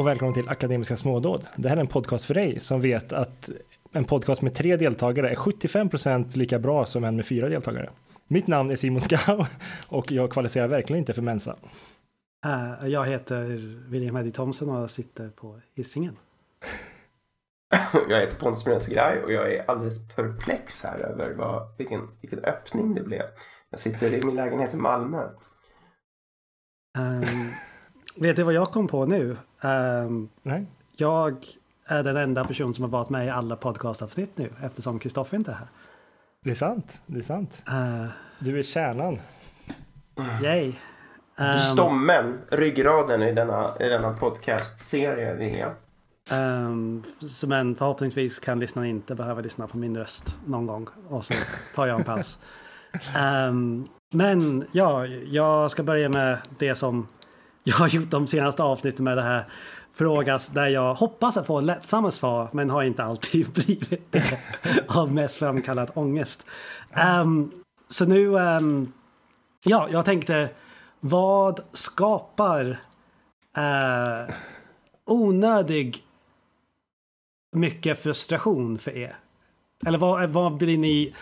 och välkommen till Akademiska smådåd. Det här är en podcast för dig som vet att en podcast med tre deltagare är 75% lika bra som en med fyra deltagare. Mitt namn är Simon Skau och jag kvalificerar verkligen inte för Mensa. Uh, jag heter William Eddie Thomson och sitter på hissingen. jag heter Pontus Brunnes Graj och jag är alldeles perplex här över vad, vilken, vilken öppning det blev. Jag sitter i min lägenhet i Malmö. Um, vet du vad jag kom på nu? Um, Nej. Jag är den enda person som har varit med i alla podcastavsnitt nu eftersom Kristoffer inte är här. Det är sant. Det är sant. Uh, du är kärnan. Yay. Um, Stommen, ryggraden i denna, i denna podcastserie, William. Um, men förhoppningsvis kan lyssnarna inte behöva lyssna på min röst någon gång. Och så tar jag en paus. um, men ja, jag ska börja med det som jag har gjort de senaste avsnitten med det här frågas där jag hoppas att få lättsamma svar men har inte alltid blivit det av mest framkallad ångest. Um, så nu, um, ja, jag tänkte vad skapar uh, onödig mycket frustration för er? Eller vad, vad blir ni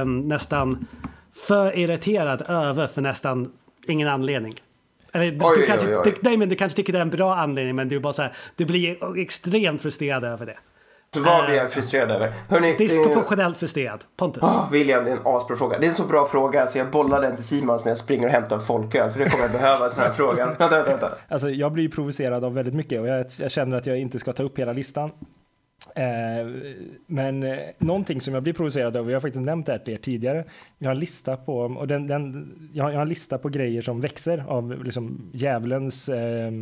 um, nästan för irriterad över för nästan ingen anledning? Eller, du, oj, kanske, oj, oj. Du, nej, men du kanske tycker det är en bra anledning men du bara så här, du blir extremt frustrerad över det. Så vad blir jag frustrerad över? Hörrni, Disproportionellt eh, frustrerad. Pontus. Oh, William, det är en asbra fråga. Det är en så bra fråga så jag bollar den till Simon som jag springer och hämtar folköl. För det kommer jag behöva den här frågan. Vänta, vänta, vänta. Alltså, jag blir provocerad av väldigt mycket och jag, jag känner att jag inte ska ta upp hela listan. Eh, men eh, någonting som jag blir provocerad av, jag har faktiskt nämnt det här till er tidigare, jag har en lista på, och den, den, jag, har, jag har en lista på grejer som växer av liksom djävulens eh,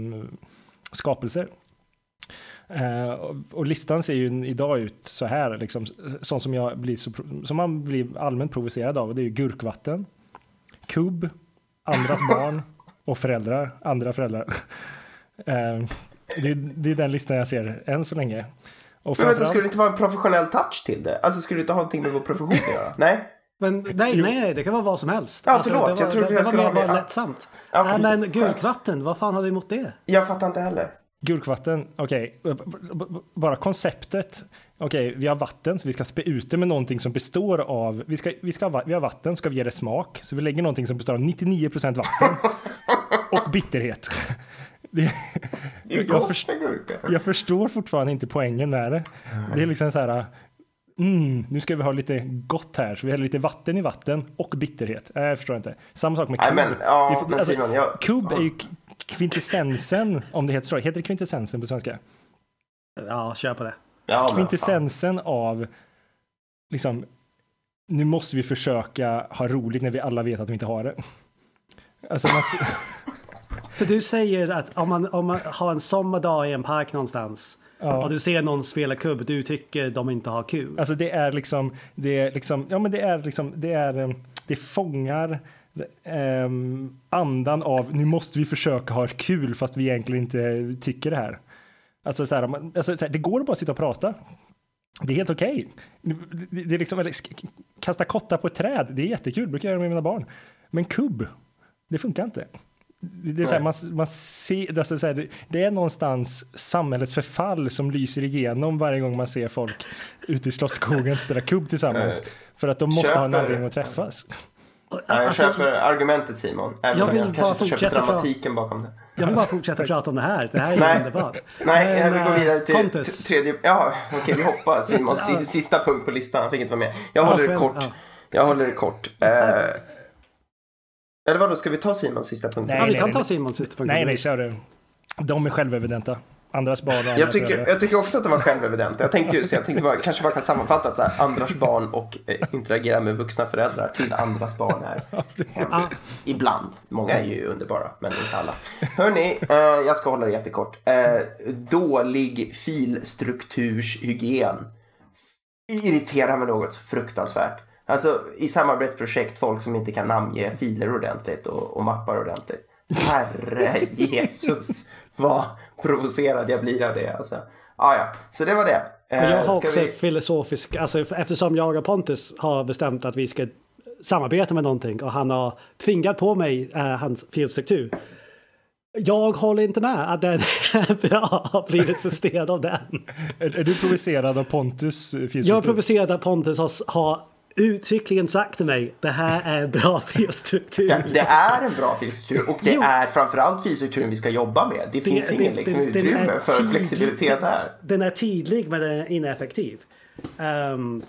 skapelser. Uh, och listan ser ju idag ut så här, liksom, sånt som, jag blir så, som man blir allmänt provocerad av. Det är ju gurkvatten, kubb, andras barn och föräldrar, andra föräldrar. Uh, det, det, är den listan jag ser än så länge. Och men vänta, skulle det inte vara en professionell touch till det? Alltså skulle det inte ha någonting med vår profession att göra? Nej? Men nej, nej, det kan vara vad som helst. Ja, förlåt. Alltså, jag trodde det, jag skulle ha med... lättsamt. Ja, okay. men gurkvatten, vad fan har du emot det? Jag fattar inte heller. Gurkvatten, okej, okay. bara konceptet. Okej, okay, vi har vatten så vi ska spä ut det med någonting som består av, vi, ska, vi, ska, vi har vatten, ska vi ge det smak, så vi lägger någonting som består av 99% vatten och bitterhet. Det, det är jag, först, jag förstår fortfarande inte poängen med det. Det är liksom så här, mm, nu ska vi ha lite gott här, så vi häller lite vatten i vatten och bitterhet. Äh, jag förstår inte. Samma sak med kub. Men, ja, det, alltså, Simon, jag, kub är ju kvintessensen, om det heter så. Heter det kvintessensen på svenska? Ja, kör på det. Ja, kvintessensen av, liksom, nu måste vi försöka ha roligt när vi alla vet att vi inte har det. Alltså, man, Så du säger att om man, om man har en sommardag i en park någonstans ja. och du ser någon spela kubb, du tycker de inte har kul? Alltså det är liksom, det är liksom, ja men det är liksom, det är, eh, det fångar um, andan av nu måste vi försöka ha kul fast vi egentligen inte tycker det här. Alltså, så här, alltså så här, det går att bara sitta och prata. Det är helt okej. Okay. Det, det är liksom, eller, kasta kotta på ett träd, det är jättekul, brukar jag göra med mina barn. Men kubb, det funkar inte. Det är, så här, man, man ser, alltså så här, det, är någonstans samhällets förfall som lyser igenom varje gång man ser folk ute i Slottsskogen spela kubb tillsammans. För att de måste köper, ha en anledning att träffas. jag alltså, köper argumentet Simon. Även jag, vill jag kanske inte köper dramatiken bakom det. Jag vill bara fortsätta prata om det här. Det här är Nej. underbart. Nej, jag vill gå vidare till Pontus. tredje. Ja, okej, okay, vi hoppar. Simons sista punkt på listan. Han fick inte vara med. Jag håller det kort. Jag håller det kort. Uh, eller vadå, ska vi ta Simons sista punkt? Nej, ja, vi kan ta Simons sista punkt. Nej, nej, kör du. De är självevidenta. Andras barn och jag tycker, jag tycker också att de var självevidenta. Jag tänkte, så jag tänkte bara, kanske bara kan sammanfatta att så här, andras barn och eh, interagera med vuxna föräldrar till andras barn är hemskt. Ibland. Många är ju underbara, men inte alla. Hörni, eh, jag ska hålla det jättekort. Eh, dålig filstrukturshygien irriterar mig något så fruktansvärt. Alltså i samarbetsprojekt, folk som inte kan namnge filer ordentligt och, och mappar ordentligt. Herre Jesus, vad provocerad jag blir av det alltså. Ah, ja, så det var det. Men jag har eh, också vi... filosofisk, alltså eftersom jag och Pontus har bestämt att vi ska samarbeta med någonting och han har tvingat på mig uh, hans filstruktur. Jag håller inte med att den är bra, har blivit frustrerad av den. Är, är du provocerad av Pontus? Jag är provocerad av Pontus har, har uttryckligen sagt till mig det här är en bra filstruktur. Det, det är en bra filstruktur och det jo. är framförallt filstrukturen vi ska jobba med. Det, det finns ingen liksom, utrymme för tidlig, flexibilitet här. Den är tydlig men den är ineffektiv. Um,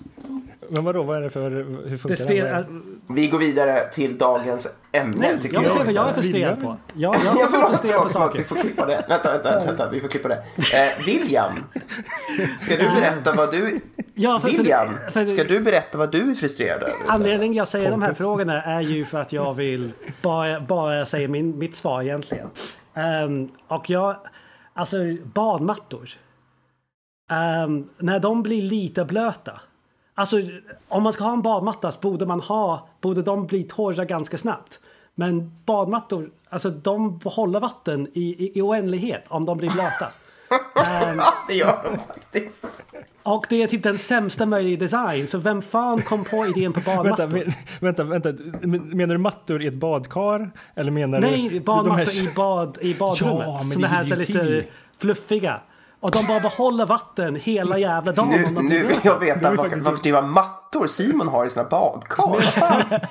men vadå, vad är det för, hur funkar det? Spel, det? Vi går vidare till dagens ämne. Nej, tycker jag vill se vad jag är frustrerad på. Jag, jag, jag är förlåt, frustrerad förlåt, på saker. Vi får klippa det. Vänta, vänta, vänta, vi får klippa det. Eh, William, ska du berätta vad du... Ja, för, William, för, för, ska du berätta vad du är frustrerad över? Anledningen jag säger de här frågorna är ju för att jag vill bara, bara säga min, mitt svar egentligen. Um, och jag, alltså badmattor. Um, när de blir lite blöta. Alltså om man ska ha en badmatta så borde man ha, borde de bli torra ganska snabbt. Men badmattor, alltså de håller vatten i, i, i oändlighet om de blir blöta. um, det gör de faktiskt. Och det är typ den sämsta möjliga design. Så vem fan kom på idén på badmattor? vänta, vänta, vänta. Menar du mattor i ett badkar? Eller menar Nej, du, badmattor här... i, bad, i badrummet. Ja, men Såna här så lite fluffiga. Och de bara behåller vatten hela jävla dagen. Nu, nu jag vet jag varför, varför det var mattor Simon har i sina badkar.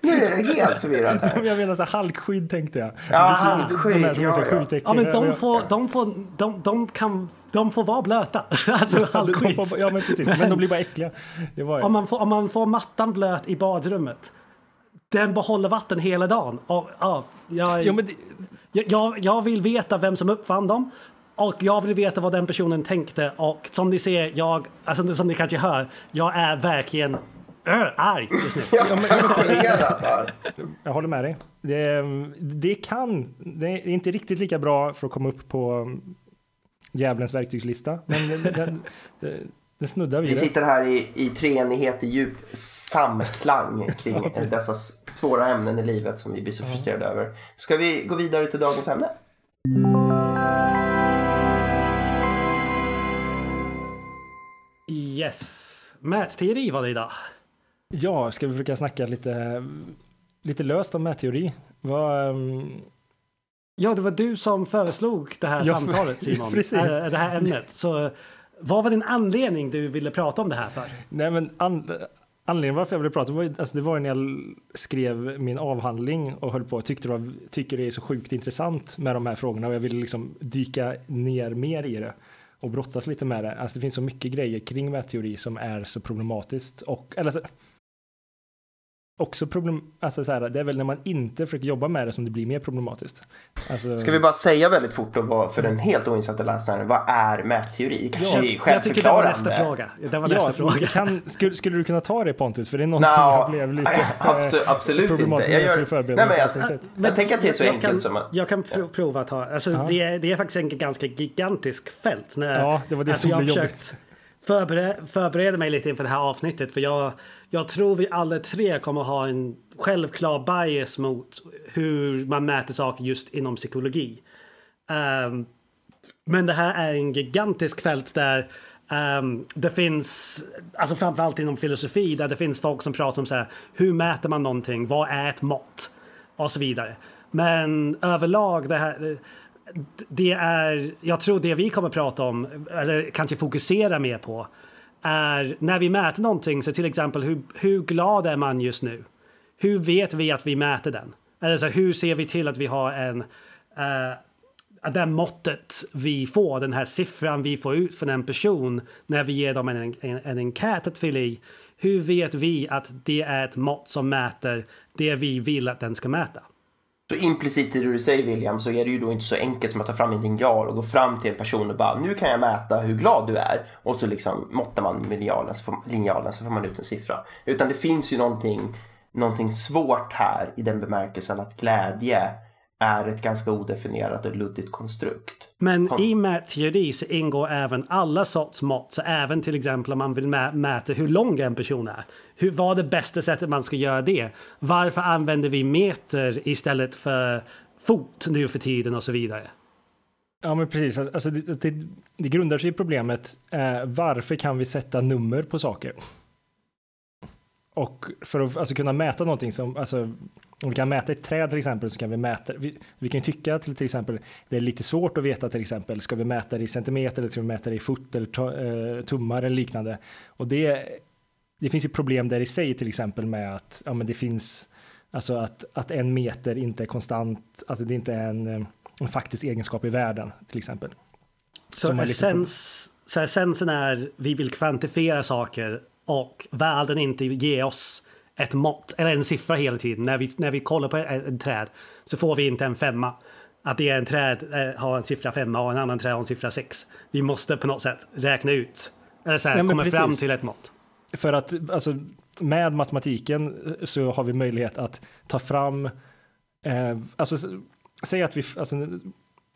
Nu är det helt förvirrat här. Jag menar så här, halkskydd tänkte jag. Ja, halkskydd. Ja, ja. ja, men de får, de får, de, de kan, de får vara blöta. alltså halkskydd. Får, ja, men precis. Men de blir bara äckliga. Det var, om, man får, om man får mattan blöt i badrummet. Den behåller vatten hela dagen. Och, ja, jag, ja, men det... jag, jag vill veta vem som uppfann dem. Och jag vill veta vad den personen tänkte och som ni ser, jag, alltså som ni kanske hör, jag är verkligen äh, arg just nu. jag håller med dig. Det, det, kan, det är inte riktigt lika bra för att komma upp på um, djävulens verktygslista, men den, den, den snuddar vid Vi sitter här i, i treenighet, i djup samklang kring dessa svåra ämnen i livet som vi blir så frustrerade över. Ska vi gå vidare till dagens ämne? Yes. Mätteori var det idag. Ja, ska vi försöka snacka lite, lite löst om mätteori? Vad, um... Ja, det var du som föreslog det här ja, samtalet Simon. Precis. Äh, det här ämnet. Så vad var din anledning du ville prata om det här för? Nej, men an anledningen varför jag ville prata var, alltså det var när jag skrev min avhandling och höll på och tyckte det var, tycker det är så sjukt intressant med de här frågorna och jag ville liksom dyka ner mer i det och brottas lite med det. Alltså det finns så mycket grejer kring mätteori som är så problematiskt och eller alltså, också problem, alltså så här, det är väl när man inte försöker jobba med det som det blir mer problematiskt. Alltså... Ska vi bara säga väldigt fort då för den helt oinsatta läsaren, vad är mätteori? Kanske ja, jag tycker det var nästa fråga. Det var nästa ja, fråga. Kan, skulle, skulle, du kunna ta det Pontus? För det är någonting no, jag blev lite absolut, absolut problematiskt inte. Jag, gör, nej, men jag, jag, jag tänker att det är så jag enkelt kan, som att... Jag kan pro prova att ta, alltså det är, det är faktiskt en ganska gigantisk fält. När, ja, det var det alltså, som blev jobbigt förbereda, förbereda mig lite inför det här avsnittet för jag, jag tror vi alla tre kommer ha en självklar bias mot hur man mäter saker just inom psykologi. Um, men det här är en gigantisk fält där um, det finns, alltså framförallt inom filosofi, där det finns folk som pratar om så här, hur mäter man någonting, vad är ett mått och så vidare. Men överlag, det här, det är, jag tror det vi kommer prata om, eller kanske fokusera mer på, är när vi mäter någonting, så till exempel hur, hur glad är man just nu? Hur vet vi att vi mäter den? Eller så hur ser vi till att vi har en, uh, det måttet vi får, den här siffran vi får ut från en person när vi ger dem en, en, en enkät att fylla i. Hur vet vi att det är ett mått som mäter det vi vill att den ska mäta? Så implicit i det du säger William så är det ju då inte så enkelt som att ta fram en linjal och gå fram till en person och bara nu kan jag mäta hur glad du är och så liksom måttar man med linjalen så, får, linjalen så får man ut en siffra. Utan det finns ju någonting, någonting svårt här i den bemärkelsen att glädje är ett ganska odefinierat och luddigt konstrukt. Men Kon i mätteori så ingår även alla sorts mått. Så även till exempel om man vill mä mäta hur lång en person är. Hur, vad är det bästa sättet man ska göra det? Varför använder vi meter istället för fot nu för tiden och så vidare? Ja, men precis. Alltså, det, det, det grundar sig i problemet eh, varför kan vi sätta nummer på saker? Och för att alltså, kunna mäta någonting som, alltså, om vi kan mäta ett träd till exempel så kan vi mäta, vi, vi kan tycka till, till exempel det är lite svårt att veta till exempel, ska vi mäta det i centimeter eller ska vi mäta det i fot eller to, eh, tummar eller liknande. Och det, det finns ju problem där i sig till exempel med att ja, men det finns, alltså att, att en meter inte är konstant, alltså det inte är en, eh, en faktisk egenskap i världen till exempel. Så, essens, så essensen är vi vill kvantifiera saker och världen inte ger oss ett mått eller en siffra hela tiden. När vi, när vi kollar på ett, träd så får vi inte en femma. Att det är en träd eh, har en siffra femma och en annan träd har en siffra sex. Vi måste på något sätt räkna ut eller så här, ja, komma precis. fram till ett mått. För att alltså, med matematiken så har vi möjlighet att ta fram, eh, alltså säg att vi, alltså,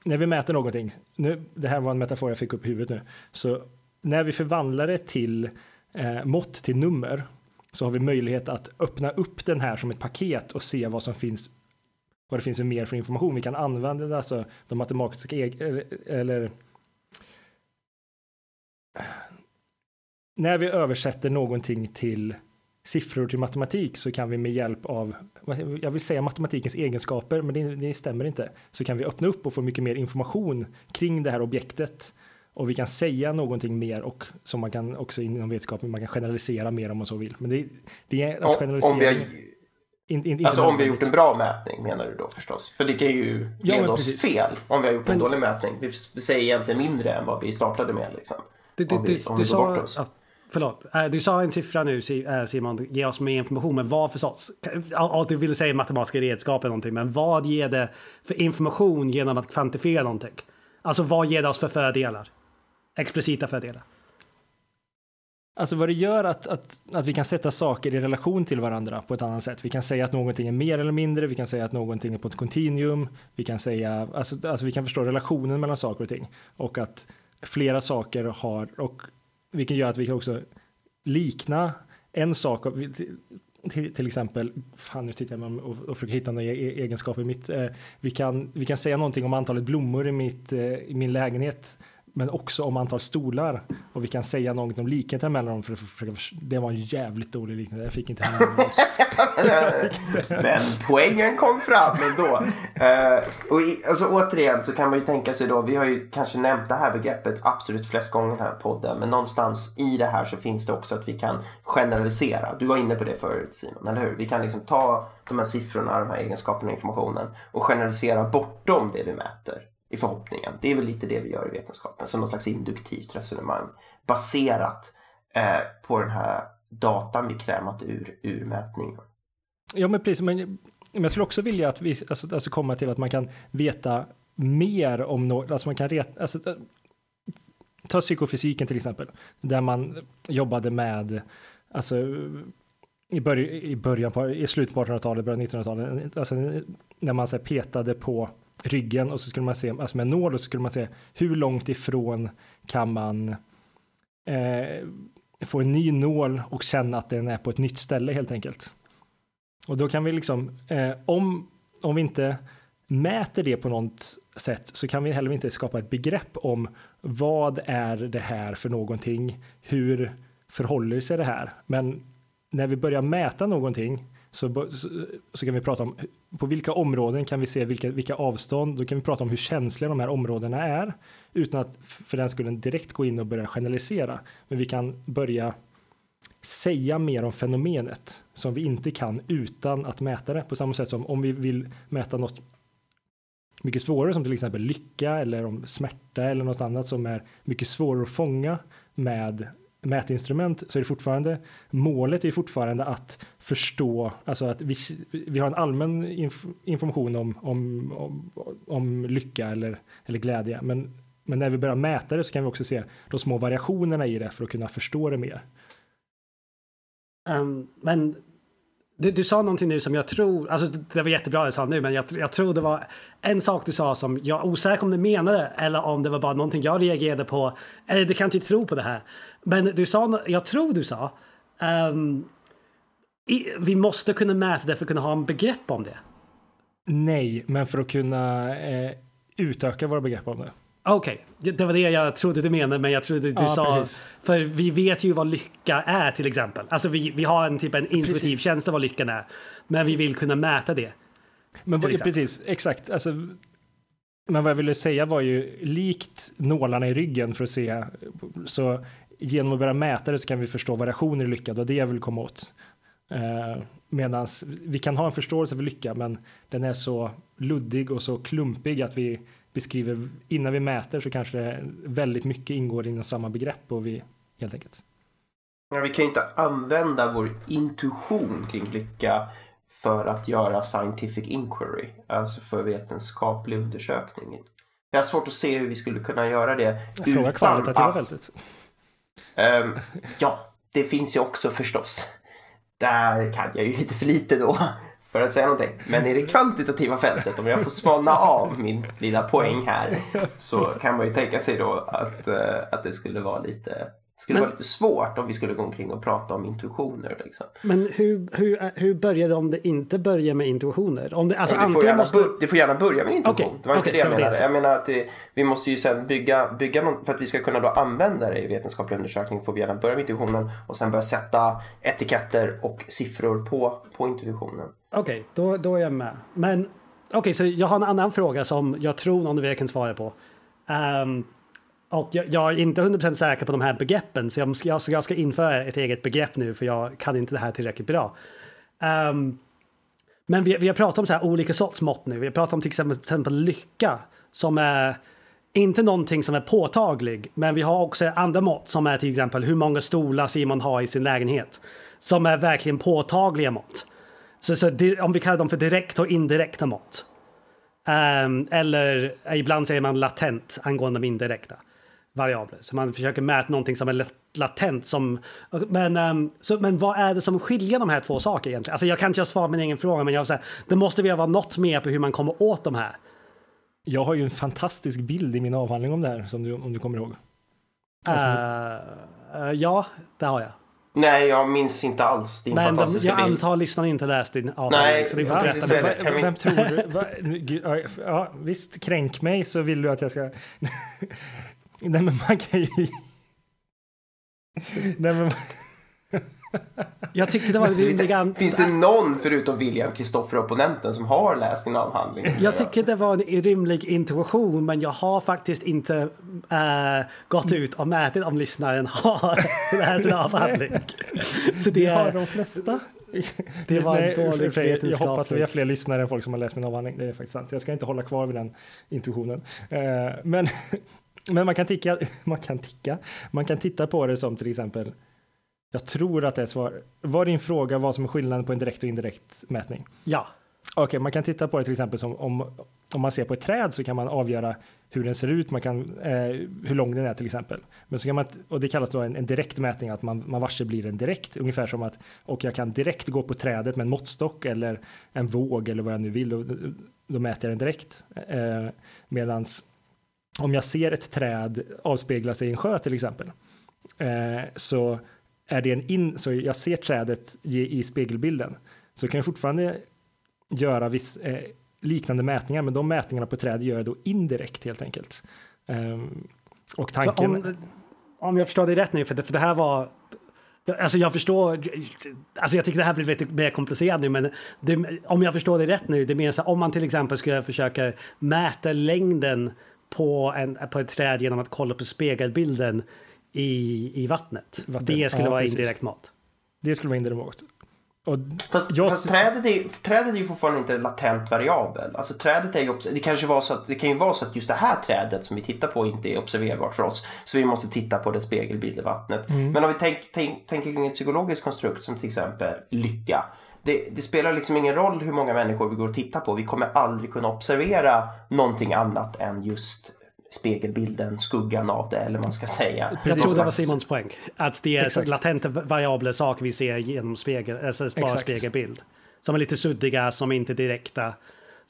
när vi mäter någonting, nu, det här var en metafor jag fick upp i huvudet nu, så när vi förvandlar det till eh, mått till nummer så har vi möjlighet att öppna upp den här som ett paket och se vad som finns vad det finns för mer för information. Vi kan använda alltså de matematiska eller, eller när vi översätter någonting till siffror till matematik så kan vi med hjälp av, jag vill säga matematikens egenskaper, men det, det, stämmer inte, så kan vi öppna upp och få mycket mer information kring det här objektet och vi kan säga någonting mer och som man kan också inom vetenskapen, man kan generalisera mer om man så vill. Men det, det är alltså om, om vi har, in, in, alltså om vi har gjort en bra mätning menar du då förstås? För det kan ju leda ja, oss fel om vi har gjort en dålig mätning. Vi säger egentligen mindre än vad vi startade med liksom. Du, du, om vi, om du, vi går bort oss. Förlåt, äh, du sa en siffra nu äh, Simon, ge oss mer information, men vad för sorts? Ja, du vill säga matematiska redskap eller någonting, men vad ger det för information genom att kvantifiera någonting? Alltså vad ger det oss för fördelar? Explicita fördelar. Alltså vad det gör att, att, att vi kan sätta saker i relation till varandra på ett annat sätt. Vi kan säga att någonting är mer eller mindre, vi kan säga att någonting är på ett kontinuum, vi kan säga, alltså, alltså vi kan förstå relationen mellan saker och ting. Och att flera saker har, och vilket gör att vi kan också likna en sak, till, till exempel, fan nu tittar jag och, och försöker hitta några e-, e-, egenskaper i mitt, eh, vi, kan, vi kan säga någonting om antalet blommor i, mitt, eh, i min lägenhet men också om antal stolar. Och vi kan säga något om likheten mellan dem. För, det var en jävligt dålig liknelse. Jag fick inte hem Men poängen kom fram ändå. Uh, och i, alltså, återigen så kan man ju tänka sig då. Vi har ju kanske nämnt det här begreppet absolut flest gånger i den här podden. Men någonstans i det här så finns det också att vi kan generalisera. Du var inne på det förut Simon, eller hur? Vi kan liksom ta de här siffrorna, de här egenskaperna och informationen och generalisera bortom det vi mäter i förhoppningen. Det är väl lite det vi gör i vetenskapen, som någon slags induktivt resonemang baserat eh, på den här datan vi krämat ur, ur mätningen. Ja, men precis. Men, men jag skulle också vilja att vi alltså, alltså komma till att man kan veta mer om något, alltså man kan reta, alltså, eh, ta psykofysiken till exempel, där man jobbade med, alltså i, början, i, början på, i slutet på 1800-talet, början av 1900-talet, alltså när man så här, petade på ryggen och så skulle man se, alltså med en nål och så skulle man se hur långt ifrån kan man eh, få en ny nål och känna att den är på ett nytt ställe helt enkelt. Och då kan vi liksom, eh, om, om vi inte mäter det på något sätt så kan vi heller inte skapa ett begrepp om vad är det här för någonting? Hur förhåller sig det här? Men när vi börjar mäta någonting så, så, så, kan vi prata om på vilka områden kan vi se vilka, vilka avstånd, då kan vi prata om hur känsliga de här områdena är utan att för den skulle direkt gå in och börja generalisera. Men vi kan börja säga mer om fenomenet som vi inte kan utan att mäta det. På samma sätt som om vi vill mäta något mycket svårare som till exempel lycka eller om smärta eller något annat som är mycket svårare att fånga med mätinstrument så är det fortfarande målet är fortfarande att förstå, alltså att vi, vi har en allmän inf information om, om, om, om lycka eller, eller glädje, men, men när vi börjar mäta det så kan vi också se de små variationerna i det för att kunna förstå det mer. Um, men du, du, sa någonting nu som jag tror, alltså det var jättebra det du sa nu, men jag, jag tror det var en sak du sa som jag är osäker om du menade eller om det var bara någonting jag reagerade på. Eller du kan inte tro på det här. Men du sa, jag tror du sa, um, i, vi måste kunna mäta det för att kunna ha en begrepp om det. Nej, men för att kunna eh, utöka våra begrepp om det. Okej, okay. det var det jag trodde du menade, men jag trodde du ja, sa... Precis. För vi vet ju vad lycka är till exempel. Alltså vi, vi har en typ en intuitiv precis. känsla vad lyckan är. Men vi vill kunna mäta det. Men vad, precis, exakt. Alltså, men vad jag ville säga var ju likt nålarna i ryggen för att se. Så genom att börja mäta det så kan vi förstå variationer i lycka. Det var det jag vill komma åt. Eh, Medan vi kan ha en förståelse för lycka, men den är så luddig och så klumpig att vi beskriver, innan vi mäter så kanske det väldigt mycket ingår inom samma begrepp och vi helt enkelt. Ja, vi kan ju inte använda vår intuition kring lycka för att göra scientific inquiry, alltså för vetenskaplig undersökning. Jag har svårt att se hur vi skulle kunna göra det. Fråga kvalitativa att, fältet. Um, ja, det finns ju också förstås. Där kan jag ju lite för lite då för att säga någonting. Men i det kvantitativa fältet, om jag får smalna av min lilla poäng här, så kan man ju tänka sig då att, eh, att det skulle vara lite skulle men, vara lite svårt om vi skulle gå omkring och prata om intuitioner. Liksom. Men hur, hur, hur börjar det om det inte börjar med intuitioner? Om det, alltså ja, det, får gärna, måste... det får gärna börja med intuition. Okay, det var okay, inte det jag menade. Det. Jag menar att det, vi måste ju sen bygga, bygga någon, för att vi ska kunna då använda det i vetenskaplig undersökning får vi gärna börja med intuitionen och sen börja sätta etiketter och siffror på, på intuitionen. Okej, okay, då, då är jag med. Men okej, så jag har en annan fråga som jag tror någon av er kan svara på. Um, och jag, jag, är inte 100% säker på de här begreppen, så jag, jag, jag, ska införa ett eget begrepp nu, för jag kan inte det här tillräckligt bra. Um, men vi, vi, har pratat om så här olika sorts mått nu. Vi har pratat om till exempel, till exempel lycka, som är inte någonting som är påtaglig, men vi har också andra mått som är till exempel hur många stolar Simon har i sin lägenhet, som är verkligen påtagliga mått. Så, så om vi kallar dem för direkt och indirekta mått. Um, eller eh, ibland säger man latent angående de indirekta variabler. Så man försöker mäta någonting som är latent. Som, men, um, så, men vad är det som skiljer de här två sakerna egentligen? Alltså jag kan inte svara på min egen fråga, men jag säga, det måste väl vara något mer på hur man kommer åt de här. Jag har ju en fantastisk bild i min avhandling om det här, som du, om du kommer ihåg. Alltså, uh, uh, ja, det har jag. Nej, jag minns inte alls din Men fantastiska de, jag bild. antar lyssnaren inte läst din avhandling. Nej, så vi får Vem, tror du? Va, ja, visst, kränk mig så vill du att jag ska... Nej men man kan ju... Nej men... Jag tyckte det var finns, det, finns det någon förutom William Kristoffer opponenten som har läst din avhandling? Jag tycker det var en rimlig intuition men jag har faktiskt inte äh, gått ut och mätit om lyssnaren har läst din avhandling. Så det har de flesta. Det var en dålig Jag hoppas att vi har fler lyssnare än folk som har läst min avhandling. Det är faktiskt sant. Jag ska inte hålla kvar vid den intuitionen. Uh, men men man kan, ticka, man kan ticka, man kan titta på det som till exempel, jag tror att det är svar. Var din fråga vad som är skillnaden på en direkt och indirekt mätning? Ja. Okej, okay, man kan titta på det till exempel som om, om man ser på ett träd så kan man avgöra hur den ser ut, man kan, eh, hur lång den är till exempel. Men så kan man, och det kallas då en, en direkt mätning, att man, man varse blir en direkt, ungefär som att och jag kan direkt gå på trädet med en måttstock eller en våg eller vad jag nu vill, och då mäter jag den direkt. Eh, medans om jag ser ett träd avspegla sig i en sjö till exempel, eh, så är det en in, så jag ser trädet i spegelbilden, så kan jag fortfarande göra viss, eh, liknande mätningar, men de mätningarna på träd gör jag då indirekt helt enkelt. Eh, och tanken... Om, om, jag förstår dig rätt nu, för det, för det här var Alltså jag förstår, alltså jag tycker det här blir lite mer komplicerat nu men det, om jag förstår det rätt nu, det menar så om man till exempel skulle försöka mäta längden på, en, på ett träd genom att kolla på spegelbilden i, i vattnet. vattnet. Det skulle ja, vara precis. indirekt mat. Det skulle vara indirekt mat. Och fast, jag... fast trädet, är, trädet är ju fortfarande inte latent variabel. Alltså trädet är ju, det, kanske var så att, det kan ju vara så att just det här trädet som vi tittar på inte är observerbart för oss. Så vi måste titta på det spegelbild i vattnet. Mm. Men om vi tänker tänk, tänk kring ett psykologiskt konstrukt som till exempel lycka det, det, spelar liksom ingen roll hur många människor vi går och tittar på. Vi kommer aldrig kunna observera någonting annat än just spegelbilden, skuggan av det eller vad man ska säga. Jag tror det var Simons poäng. Att det är Exakt. latenta variabler saker vi ser genom spegel, alltså bara Exakt. spegelbild. Som är lite suddiga, som inte direkta.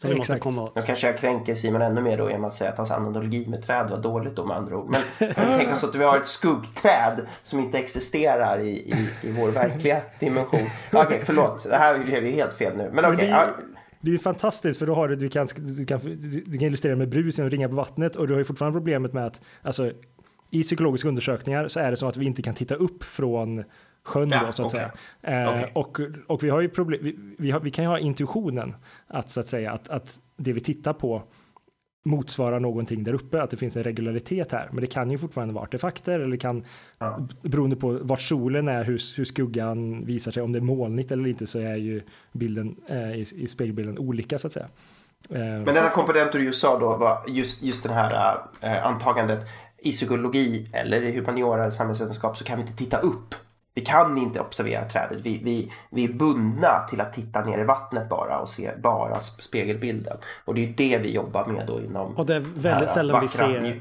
Som vi måste komma åt. Nu kanske jag kränker Simon ännu mer då genom att säga att hans analogi med träd var dåligt då med andra ord. Men tänk oss att vi har ett skuggträd som inte existerar i, i, i vår verkliga dimension. Okej, okay, förlåt. Det här blev ju helt fel nu. Men okej. Okay, det är fantastiskt för då har du, du kan, du kan, du kan illustrera med brus genom ringa på vattnet och du har ju fortfarande problemet med att alltså, i psykologiska undersökningar så är det så att vi inte kan titta upp från sjön ja, då, så att okay. säga. Eh, okay. och, och vi har ju problem, vi, vi, har, vi, kan ju ha intuitionen att så att säga att, att det vi tittar på motsvarar någonting där uppe, att det finns en regularitet här. Men det kan ju fortfarande vara artefakter eller kan, ja. beroende på vart solen är, hur, hur skuggan visar sig, om det är molnigt eller inte, så är ju bilden eh, i, i spegelbilden olika så att säga. Eh, Men denna komponenter du just sa då var just, just det här äh, antagandet i psykologi eller i humaniora eller samhällsvetenskap så kan vi inte titta upp vi kan inte observera trädet. Vi, vi, vi är bundna till att titta ner i vattnet bara och se bara spegelbilden. Och det är det vi jobbar med då inom Och det är väldigt sällan vi ser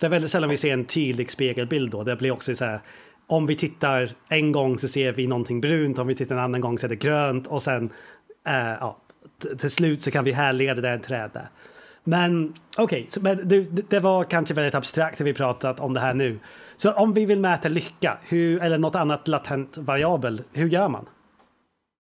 Det är väldigt sällan vi ser en tydlig spegelbild då. Det blir också så här om vi tittar en gång så ser vi någonting brunt, om vi tittar en annan gång så är det grönt och sen äh, ja, till slut så kan vi härleda det trädet. Men okej, okay, det, det var kanske väldigt abstrakt när vi pratat om det här nu. Så om vi vill mäta lycka, hur, eller något annat latent variabel, hur gör man?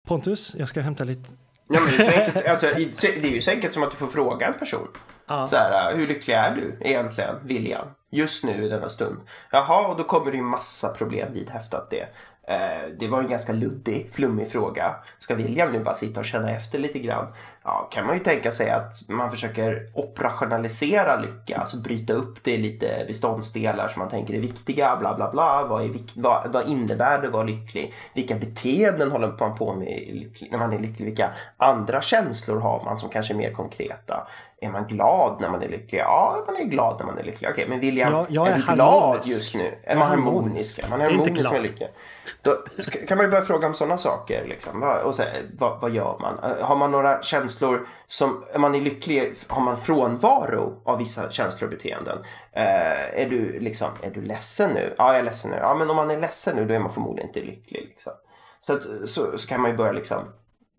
Pontus, jag ska hämta lite. Ja, men det, är så enkelt, alltså, det är ju så enkelt som att du får fråga en person. Ah. Så här, hur lycklig är du egentligen, William? Just nu i denna stund. Jaha, och då kommer det ju massa problem vidhäftat det. Eh, det var en ganska luddig, flummig fråga. Ska William nu bara sitta och känna efter lite grann? Ja, kan man ju tänka sig att man försöker operationalisera lycka, alltså bryta upp det i lite beståndsdelar som man tänker är viktiga, bla bla bla. Vad, är vad, vad innebär det att vara lycklig? Vilka beteenden håller man på med när man är lycklig? Vilka andra känslor har man som kanske är mer konkreta? Är man glad när man är lycklig? Ja, man är glad när man är lycklig. Okej, men William, jag, jag är, är, du glad just nu? Är man harmonisk? Är man harmonisk med lycka? Då kan man ju börja fråga om sådana saker. Liksom. Och så, vad, vad, gör man? Har man några känslor som, är man är lycklig, har man frånvaro av vissa känslor och beteenden? Eh, är, du, liksom, är du ledsen nu? Ja, jag är ledsen nu. Ja, men om man är ledsen nu då är man förmodligen inte lycklig. Liksom. Så, att, så, så kan man ju börja liksom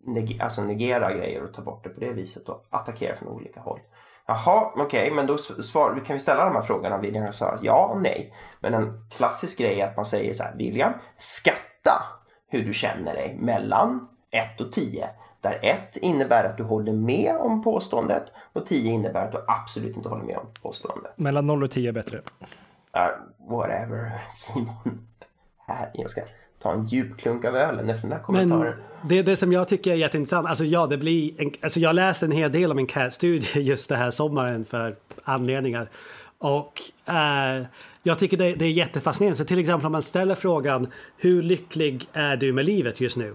neg alltså negera grejer och ta bort det på det viset och attackera från olika håll. Jaha, okej, okay, men då svar, kan vi ställa de här frågorna? William sa ja och nej. Men en klassisk grej är att man säger så här, William, skatta hur du känner dig mellan 1 och 10. Där 1 innebär att du håller med om påståendet och 10 innebär att du absolut inte håller med om påståendet. Mellan 0 och 10 är bättre. Uh, whatever, Simon. Här, jag ska ta en djup klunk av ölen efter den här kommentaren. Men det, det som jag tycker är jätteintressant, alltså ja, det blir en, alltså jag läste en hel del om en CAT-studie just det här sommaren för anledningar. Och eh, jag tycker det, det, är jättefascinerande. Så till exempel om man ställer frågan hur lycklig är du med livet just nu?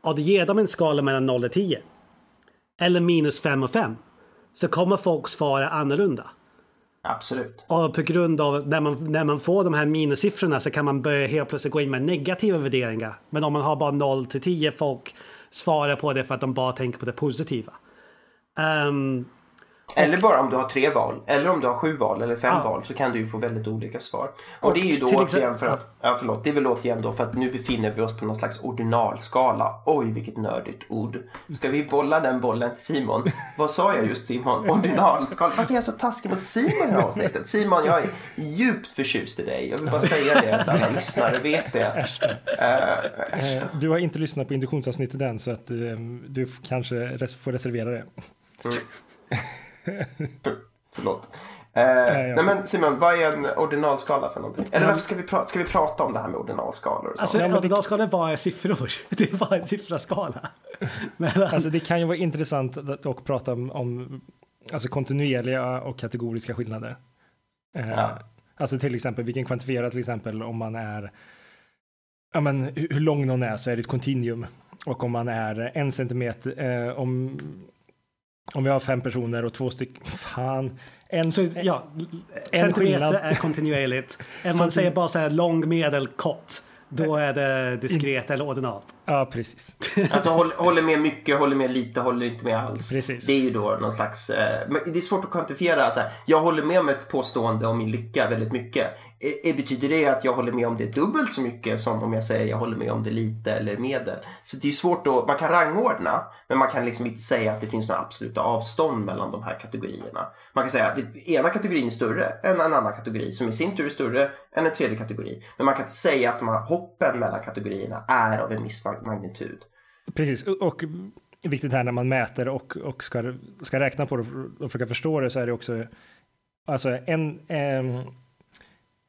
Och det ger dem en skala mellan 0 och 10. Eller minus 5 och 5. Så kommer folk svara annorlunda. Absolut. Och på grund av när man, när man får de här minussiffrorna så kan man börja helt plötsligt gå in med negativa värderingar. Men om man har bara 0 till 10 folk svarar på det för att de bara tänker på det positiva. Um, eller bara om du har tre val. Eller om du har sju val eller fem ja. val så kan du ju få väldigt olika svar. Och, och det är ju då återigen för att, ja förlåt, det är väl återigen då för att nu befinner vi oss på någon slags ordinalskala. Oj vilket nördigt ord. Ska vi bolla den bollen till Simon? Vad sa jag just Simon? Ordinalskala. Varför är jag så taskig mot Simon i det här avsnittet? Simon, jag är djupt förtjust i dig. Jag vill bara säga det så alla lyssnare vet det. Uh, du har inte lyssnat på induktionsavsnittet än så att du kanske får reservera det. Mm. Förlåt. Eh, nej, nej, men Simon, vad är en ordinalskala för någonting? Eller varför ska vi, prata, ska vi prata om det här med ordinalskalor? Och alltså en ordinalskala är bara siffror. Det är bara en siffraskala. Men, alltså det kan ju vara intressant att prata om, om alltså kontinuerliga och kategoriska skillnader. Eh, ja. Alltså till exempel, vi kan kvantifiera till exempel om man är ja, men, hur lång någon är så är det ett kontinuum. Och om man är en centimeter, eh, om om vi har fem personer och två stycken, fan. En, så, ja, en centimeter skillnad. är kontinuerligt. Om man säger bara så här lång, medel, kort. Då är det diskret eller ordinat. Ja, precis. Alltså håller med mycket, håller med lite, håller inte med alls. Precis. Det är ju då någon slags... Eh, det är svårt att kvantifiera. Så här, jag håller med om ett påstående om min lycka väldigt mycket. Eh, betyder det att jag håller med om det dubbelt så mycket som om jag säger jag håller med om det lite eller medel? Så det är svårt att... Man kan rangordna, men man kan liksom inte säga att det finns några absoluta avstånd mellan de här kategorierna. Man kan säga att den ena kategorin är större än en annan kategori som i sin tur är större än en tredje kategori. Men man kan inte säga att de här hoppen mellan kategorierna är av en viss magnitud. Precis, och viktigt här när man mäter och, och ska, ska räkna på det och försöka förstå det så är det också alltså en, eh,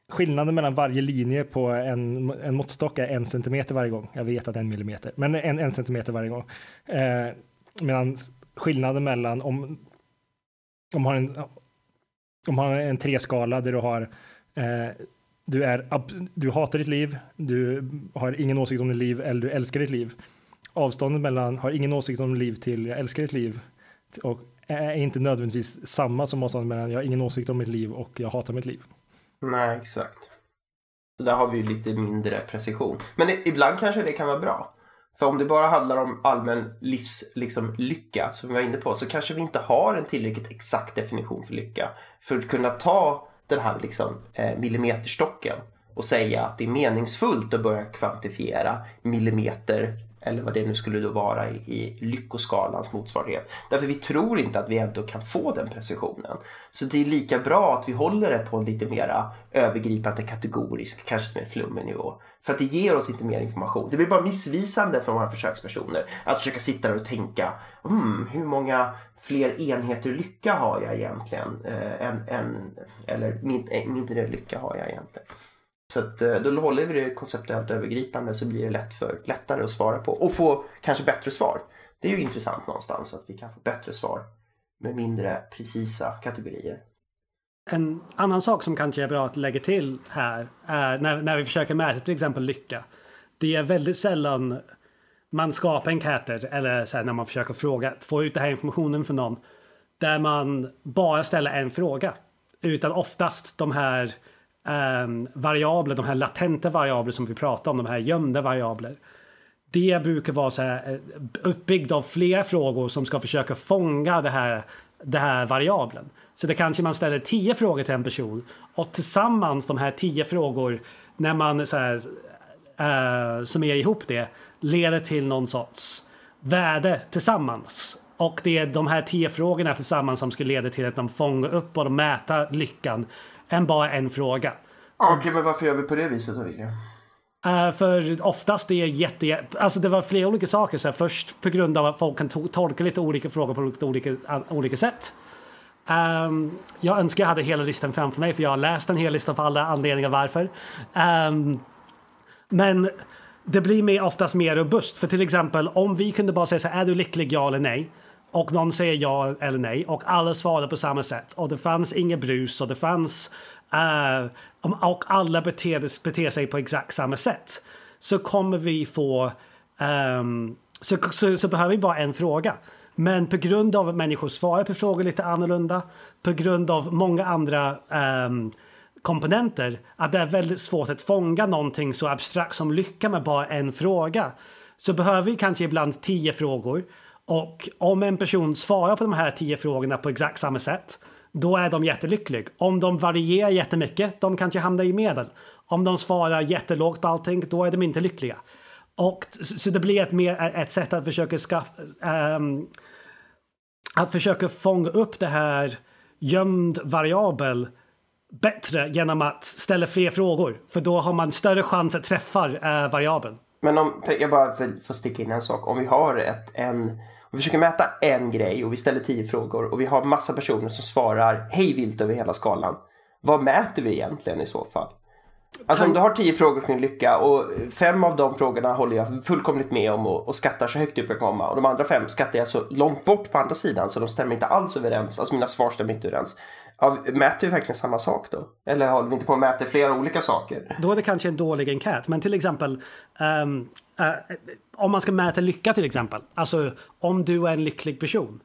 skillnaden mellan varje linje på en, en måttstock är en centimeter varje gång. Jag vet att en millimeter, men en, en centimeter varje gång. Eh, medan skillnaden mellan om, om har en, om har en treskala där du har eh, du, är, du hatar ditt liv, du har ingen åsikt om ditt liv eller du älskar ditt liv. Avståndet mellan har ingen åsikt om ditt liv till jag älskar ditt liv och är inte nödvändigtvis samma som avståndet mellan jag har ingen åsikt om mitt liv och jag hatar mitt liv. Nej, exakt. Så där har vi ju lite mindre precision. Men ibland kanske det kan vara bra. För om det bara handlar om allmän livslycka, liksom, som vi var inne på, så kanske vi inte har en tillräckligt exakt definition för lycka. För att kunna ta den här liksom, eh, millimeterstocken och säga att det är meningsfullt att börja kvantifiera millimeter eller vad det nu skulle då vara i, i lyckoskalans motsvarighet. Därför vi tror inte att vi ändå kan få den precisionen. Så det är lika bra att vi håller det på en lite mera övergripande kategorisk, kanske med flummig nivå. För att det ger oss inte mer information. Det blir bara missvisande för våra försökspersoner att försöka sitta där och tänka mm, hur många fler enheter lycka har jag egentligen? Eh, en, en, eller eh, mindre lycka har jag egentligen? Så att, eh, då håller vi det konceptuellt övergripande så blir det lätt för, lättare att svara på och få kanske bättre svar. Det är ju intressant någonstans att vi kan få bättre svar med mindre precisa kategorier. En annan sak som kanske är bra att lägga till här är när, när vi försöker mäta till exempel lycka. Det är väldigt sällan man skapar enkäter eller så här, när man försöker fråga, få ut den här informationen från någon där man bara ställer en fråga. Utan oftast de här um, variabler, de här latenta variabler som vi pratar om, de här gömda variabler. Det brukar vara så här, eh, uppbyggd av flera frågor som ska försöka fånga det här, det här variablen. Så det kanske man ställer tio frågor till en person och tillsammans de här tio frågor när man så här, eh, uh, summerar ihop det leder till någon sorts värde tillsammans. Och det är de här tio frågorna tillsammans som ska leda till att de fångar upp och mäter lyckan än bara en fråga. Okej, okay, men varför gör vi på det viset då, William? Uh, för oftast det är jätte... Alltså det var flera olika saker. Så här, först på grund av att folk kan to tolka lite olika frågor på lite olika, uh, olika sätt. Um, jag önskar jag hade hela listan framför mig för jag har läst en hel lista på alla anledningar varför. Um, men det blir mer, oftast mer robust. För till exempel om vi kunde bara säga så här, är du lycklig ja eller nej? Och någon säger ja eller nej och alla svarar på samma sätt. Och det fanns inget brus och det fanns... Uh, och alla beter, beter sig på exakt samma sätt. Så kommer vi få... Um, så, så, så, behöver vi bara en fråga. Men på grund av att människor svarar på frågor lite annorlunda, på grund av många andra um, komponenter, att det är väldigt svårt att fånga någonting så abstrakt som lycka med bara en fråga. Så behöver vi kanske ibland tio frågor och om en person svarar på de här tio frågorna på exakt samma sätt, då är de jättelyckliga. Om de varierar jättemycket, de kanske hamnar i medel. Om de svarar jättelågt på allting, då är de inte lyckliga. Och så det blir ett, mer, ett sätt att försöka skaffa... Um, ehm, att försöka fånga upp det här gömd variabel bättre genom att ställa fler frågor. För då har man större chans att träffa uh, variabeln. Men om, jag bara får sticka in en sak. Om vi har ett, en vi försöker mäta en grej och vi ställer tio frågor och vi har massa personer som svarar hej vilt över hela skalan. Vad mäter vi egentligen i så fall? Alltså om du har tio frågor kring lycka och fem av de frågorna håller jag fullkomligt med om och, och skattar så högt upp jag komma och de andra fem skattar jag så långt bort på andra sidan så de stämmer inte alls överens. Alltså mina svar stämmer inte överens. Ja, mäter vi verkligen samma sak då? Eller håller vi inte på att mäta flera olika saker? Då är det kanske en dålig enkät. Men till exempel um, uh, om man ska mäta lycka till exempel. Alltså om du är en lycklig person.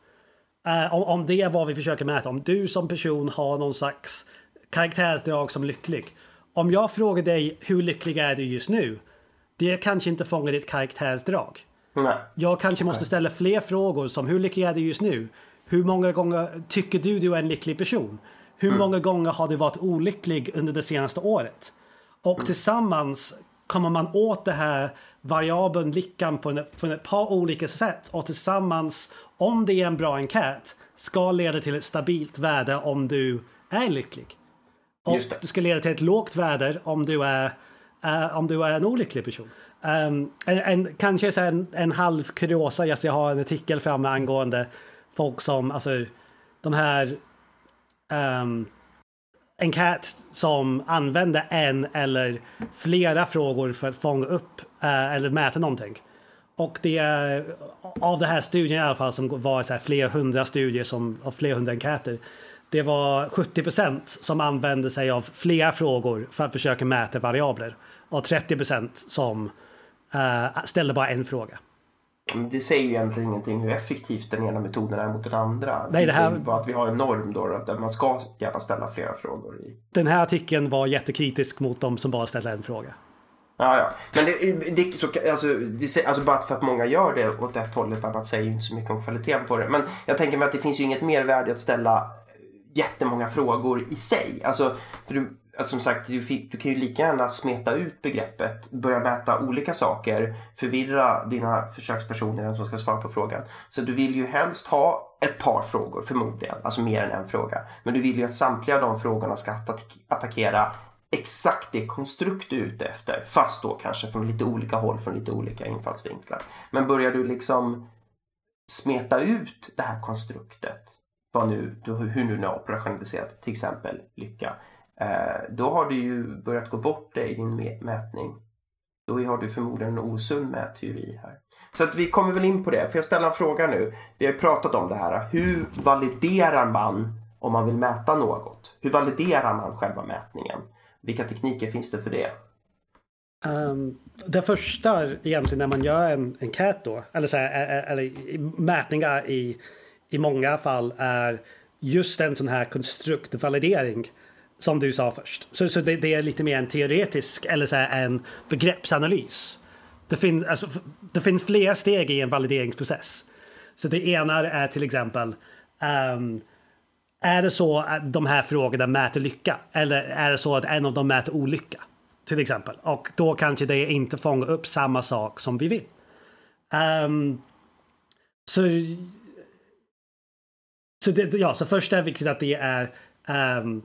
Uh, om, om det är vad vi försöker mäta. Om du som person har någon slags karaktärsdrag som lycklig. Om jag frågar dig hur lycklig är du just nu? Det kanske inte fångar ditt karaktärsdrag. Nej. Jag kanske måste ställa fler frågor som hur lycklig är du just nu? Hur många gånger tycker du du är en lycklig person? Hur mm. många gånger har du varit olycklig under det senaste året? Och mm. tillsammans kommer man åt det här variabeln lyckan på, en, på ett par olika sätt och tillsammans om det är en bra enkät ska leda till ett stabilt värde om du är lycklig. Och det. det ska leda till ett lågt värde om du är, uh, om du är en olycklig person. Um, en, en, kanske så en, en halv kuriosa, jag har en artikel framme angående folk som, alltså de här um, en cat som använde en eller flera frågor för att fånga upp eh, eller mäta någonting. Och det är av den här studien i alla fall som var så här flera hundra studier som, av flera hundra enkäter. Det var 70% som använde sig av flera frågor för att försöka mäta variabler. Och 30% som eh, ställde bara en fråga. Det säger ju egentligen ingenting hur effektivt den ena metoden är mot den andra. Nej, det, här... bara att vi har en norm då, där man ska gärna ställa flera frågor. I. Den här artikeln var jättekritisk mot de som bara ställde en fråga. Ja, ja. Men det, det, så, alltså, det, alltså bara för att många gör det åt ett håll, ett annat säger ju inte så mycket om kvaliteten på det. Men jag tänker mig att det finns ju inget mervärde att ställa jättemånga frågor i sig. Alltså, för du, att som sagt, du, du, kan ju lika gärna smeta ut begreppet, börja mäta olika saker, förvirra dina försökspersoner som ska svara på frågan. Så du vill ju helst ha ett par frågor förmodligen, alltså mer än en fråga. Men du vill ju att samtliga de frågorna ska attackera exakt det konstrukt du är ute efter. Fast då kanske från lite olika håll, från lite olika infallsvinklar. Men börjar du liksom smeta ut det här konstruktet, vad nu, hur nu är operationaliserat, till exempel lycka, Eh, då har du ju börjat gå bort dig i din mätning. Då har du förmodligen en osund mätteori här. Så att vi kommer väl in på det. Får jag ställa en fråga nu? Vi har ju pratat om det här. Hur validerar man om man vill mäta något? Hur validerar man själva mätningen? Vilka tekniker finns det för det? Um, det första egentligen när man gör en, enkät då, eller, så här, eller mätningar i, i många fall är just en sån här konstruktvalidering som du sa först. Så, så det, det, är lite mer en teoretisk eller så här, en begreppsanalys. Det, fin, alltså, det finns flera steg i en valideringsprocess. Så det ena är till exempel um, är det så att de här frågorna mäter lycka? Eller är det så att en av dem mäter olycka? Till exempel. Och då kanske det inte fångar upp samma sak som vi vill. Um, så så, det, ja, så först är det viktigt att det är um,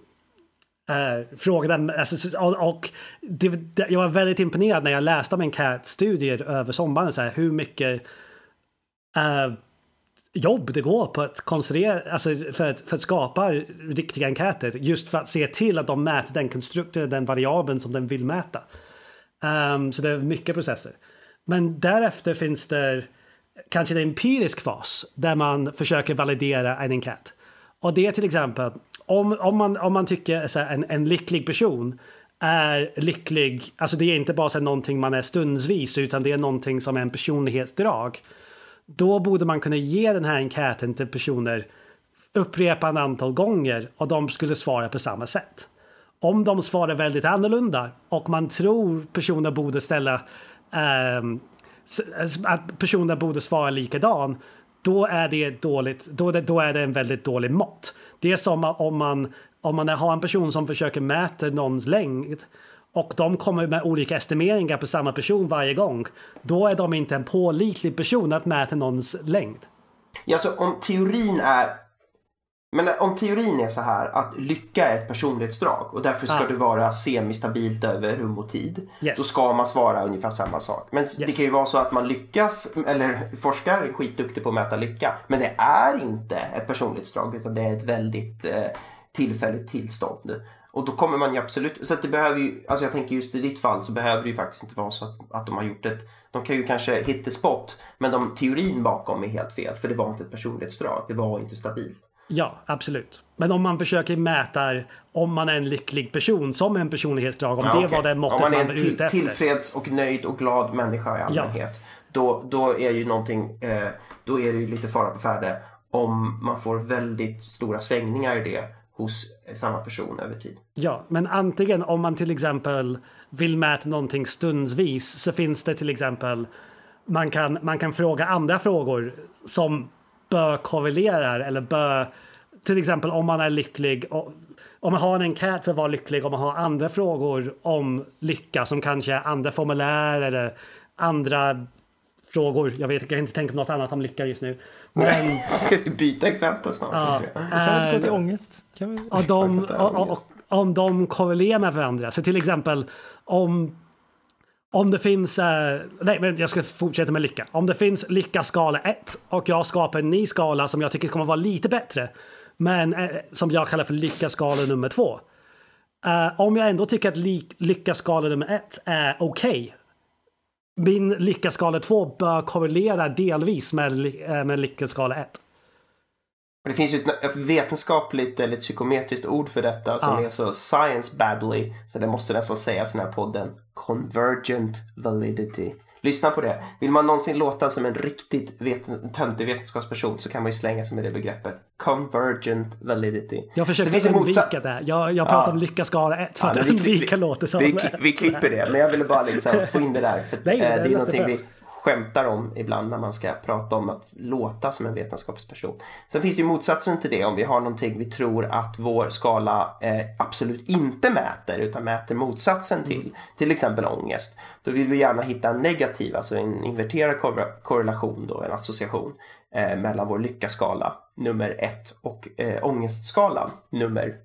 uh, frågade, Alltså, och, det, det, jag var väldigt imponerad när jag läste om en över sommaren. Så här, hur mycket uh, jobb det går på att konstruera, alltså för att, för att skapa riktiga enkäter. Just för att se till att de mäter den konstrukten, den variabeln som den vill mäta. Um, så det är mycket processer. Men därefter finns det kanske en empirisk fas där man försöker validera en enkät. Och det är till exempel om, om, man, om man tycker att en, en lycklig person är lycklig, alltså det är inte bara så någonting man är stundsvis utan det är någonting som är en personlighetsdrag då borde man kunna ge den här enkäten till personer upprepande antal gånger och de skulle svara på samma sätt. Om de svarar väldigt annorlunda och man tror personer borde ställa eh, att personer borde svara likadan, då är det dåligt. Då, då är det en väldigt dålig mått. Det är som om man om man har en person som försöker mäta någons längd och de kommer med olika estimeringar på samma person varje gång. Då är de inte en pålitlig person att mäta någons längd. Ja, så om teorin är men om teorin är så här att lycka är ett personlighetsdrag och därför ska ah. det vara semistabilt över rum och tid. Yes. Då ska man svara ungefär samma sak. Men yes. det kan ju vara så att man lyckas, eller forskare är skitduktig på att mäta lycka. Men det är inte ett personlighetsdrag utan det är ett väldigt eh, tillfälligt tillstånd. Och då kommer man ju absolut, så att det behöver ju, alltså jag tänker just i ditt fall så behöver det ju faktiskt inte vara så att, att de har gjort ett, de kan ju kanske hit the spot, men de, teorin bakom är helt fel, för det var inte ett personlighetsdrag, det var inte stabilt. Ja, absolut. Men om man försöker mäta om man är en lycklig person som en personlighetsdrag, om ja, det okay. var det måttet man, man var ute efter. tillfreds och nöjd och glad människa i allmänhet. Ja. Då, då är ju någonting, eh, då är det ju lite fara på färde om man får väldigt stora svängningar i det hos samma person över tid. Ja, men antingen om man till exempel vill mäta någonting stundsvis så finns det till exempel man kan, man kan fråga andra frågor som bör korrelerar eller bör till exempel om man är lycklig och, om man har en enkät för att vara lycklig om man har andra frågor om lycka som kanske är andra formulär eller andra frågor. Jag vet jag kan inte tänka på något annat om lycka just nu. Men, Ska vi byta exempel snart? Ja, kan vi inte gå till ångest? Kan vi... och de, och, och, om de korrelerar med varandra. Så till exempel om, Om det finns, eh, nej men jag ska fortsätta med lycka. Om det finns lycka skala 1 och jag skapar en ny skala som jag tycker kommer vara lite bättre. Men eh, som jag kallar för lycka skala nummer 2. Eh, om jag ändå tycker att ly lycka skala nummer 1 är okej. Okay, min lycka skala 2 bör korrelera delvis med, eh, med lycka skala 1. Det finns ju ett vetenskapligt eller ett psykometriskt ord för detta som ja. är så science babbly så det måste nästan sägas i den här podden. Convergent validity. Lyssna på det. Vill man någonsin låta som en riktigt vet töntig vetenskapsperson så kan man ju slänga sig med det begreppet. Convergent validity. Jag försöker undvika det. Jag, jag pratar ja. om lycka skala 1 för ja, att undvika låter som. Vi, vi, klipper det, men jag ville bara liksom få in det där. För Nej, det, det är någonting vi skämtar om ibland när man ska prata om att låta som en vetenskapsperson. Sen finns det ju motsatsen till det om vi har någonting vi tror att vår skala eh, absolut inte mäter utan mäter motsatsen till. Mm. Till exempel ångest. Då vill vi gärna hitta en negativ, alltså en inverterad korrelation då, en association eh, mellan vår lyckaskala nummer ett och eh, ångestskalan nummer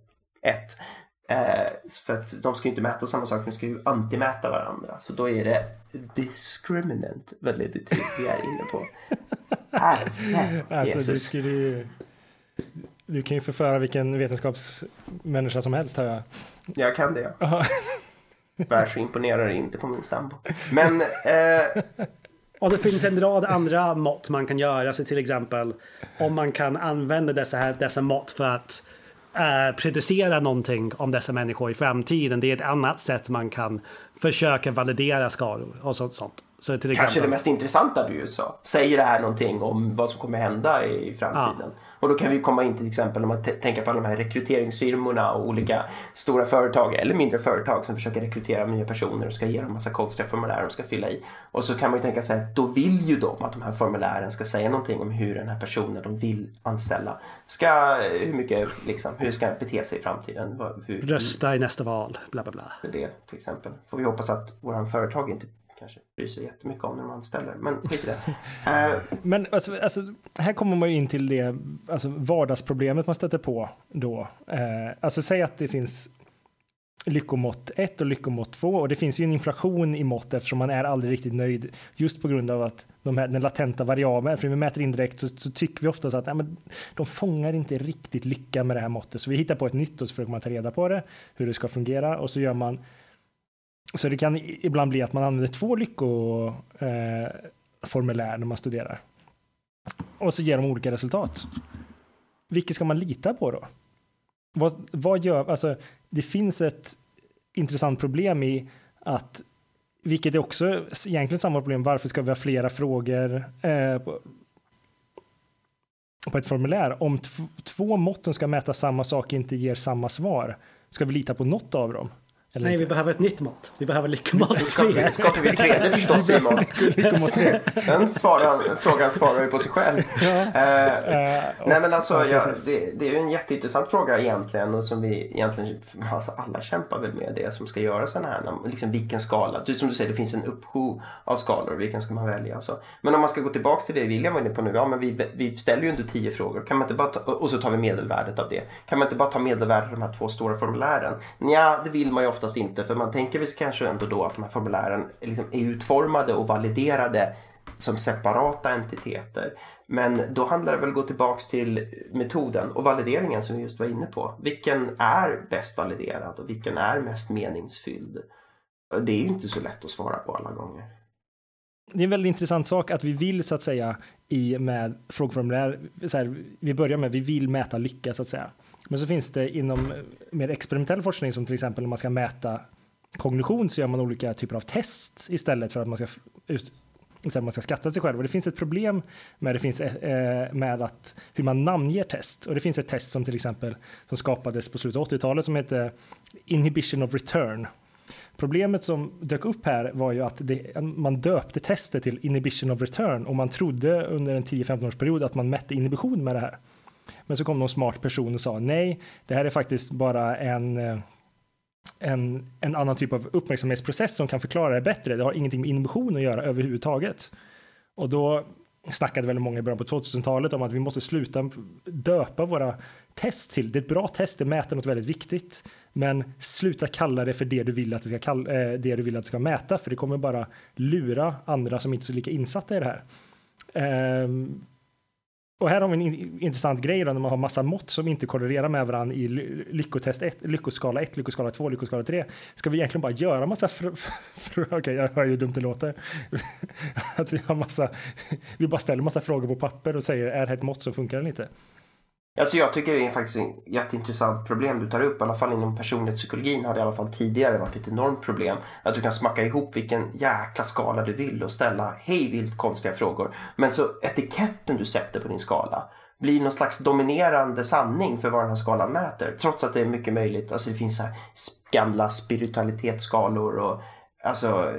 ett. Eh, för att de ska ju inte mäta samma sak, de ska ju antimäta varandra. Så då är det discriminant validity vi är inne på. Här, här, alltså, Jesus. Du, skulle ju, du kan ju förföra vilken vetenskapsmänniska som helst hör jag. Jag kan det. Tyvärr så imponerar det inte på min sambo. Men... Eh... Och det finns en rad andra mått man kan göra. Så till exempel om man kan använda dessa, här, dessa mått för att eh, producera någonting om dessa människor i framtiden. Det är ett annat sätt man kan försöka validera skalor och sånt. sånt. Så till. Kanske det mest intressanta du sa. Säger det här någonting om vad som kommer hända i framtiden? Ja. Och då kan vi komma in till exempel om man tänker på alla de här rekryteringsfirmorna och olika stora företag eller mindre företag som försöker rekrytera nya personer och ska ge dem massa konstiga formulär de ska fylla i. Och så kan man ju tänka sig att då vill ju de att de här formulären ska säga någonting om hur den här personen de vill anställa ska, hur mycket liksom, hur ska bete sig i framtiden. Hur, Rösta i nästa val, bla bla bla. Det till exempel. Får vi hoppas att våra företag inte bryr sig jättemycket om när man anställer. Men skit i det. Uh, men alltså, alltså, här kommer man ju in till det alltså, vardagsproblemet man stöter på då. Uh, alltså säg att det finns lyckomått 1 och lyckomått 2 och det finns ju en inflation i mått eftersom man är aldrig riktigt nöjd just på grund av att de här, den latenta variabeln, för vi mäter indirekt så, så tycker vi ofta att ja, men, de fångar inte riktigt lycka med det här måttet så vi hittar på ett nytt och så försöker man ta reda på det, hur det ska fungera och så gör man så det kan ibland bli att man använder två lyckoformulär eh, när man studerar. Och så ger de olika resultat. Vilket ska man lita på då? Vad, vad gör, alltså det finns ett intressant problem i att vilket är också egentligen samma problem. Varför ska vi ha flera frågor eh, på, på, ett formulär? Om två mått som ska mäta samma sak inte ger samma svar, ska vi lita på något av dem? Eller Nej, vi behöver ett nytt mått. Vi behöver lyckomått 3. Ska, skapar vi ett tredje förstås Simon. Den svarar, frågan svarar ju på sig själv. Ja. Uh, uh, nej men alltså, ja, ja, det, det, är ju en jätteintressant fråga egentligen och som vi egentligen, alltså alla kämpar väl med det som ska göras den här, liksom vilken skala. Du, som du säger, det finns en uppsjö av skalor, vilken ska man välja? Alltså. Men om man ska gå tillbaka till det William var inne på nu, ja men vi, vi ställer ju under tio frågor, kan man inte bara ta, och så tar vi medelvärdet av det. Kan man inte bara ta medelvärdet av de här två stora formulären? Ja, det vill man ju ofta oftast inte för man tänker väl kanske ändå då att de här formulären liksom är utformade och validerade som separata entiteter. Men då handlar det väl att gå tillbaks till metoden och valideringen som vi just var inne på. Vilken är bäst validerad och vilken är mest meningsfylld? Det är ju inte så lätt att svara på alla gånger. Det är en väldigt intressant sak att vi vill så att säga i med frågeformulär, så här, vi börjar med vi vill mäta lycka så att säga. Men så finns det inom mer experimentell forskning som till exempel när man ska mäta kognition så gör man olika typer av test istället för att man ska just, istället man ska skatta sig själv. Och det finns ett problem med, det finns, eh, eh, med att hur man namnger test. Och det finns ett test som till exempel som skapades på slutet av 80-talet som heter Inhibition of Return. Problemet som dök upp här var ju att det, man döpte testet till Inhibition of Return och man trodde under en 10-15 års period att man mätte inhibition med det här. Men så kom någon smart person och sa nej, det här är faktiskt bara en, eh, en, en annan typ av uppmärksamhetsprocess som kan förklara det bättre. Det har ingenting med inhibition att göra överhuvudtaget. Och då snackade väldigt många i början på 2000-talet om att vi måste sluta döpa våra test till. Det är ett bra test, det mäter något väldigt viktigt. Men sluta kalla det för det du vill att det ska, kalla, eh, det du vill att det ska mäta, för det kommer bara lura andra som inte är så lika insatta i det här. Um, och här har vi en intressant grej då, när man har massa mått som inte korrelerar med varandra i lyckotest 1, lyckoskala 1, lyckoskala 2, lyckoskala 3. Ska vi egentligen bara göra massa Okej, okay, jag hör ju hur dumt det låter. att vi har massa, vi bara ställer massa frågor på papper och säger är det ett mått som funkar eller inte? Alltså jag tycker det är faktiskt ett jätteintressant problem du tar upp. I alla fall inom personlighetspsykologin har det i alla fall tidigare varit ett enormt problem. Att du kan smacka ihop vilken jäkla skala du vill och ställa hej vilt konstiga frågor. Men så etiketten du sätter på din skala blir någon slags dominerande sanning för vad den här skalan mäter. Trots att det är mycket möjligt. Alltså det finns så här gamla spiritualitetsskalor och alltså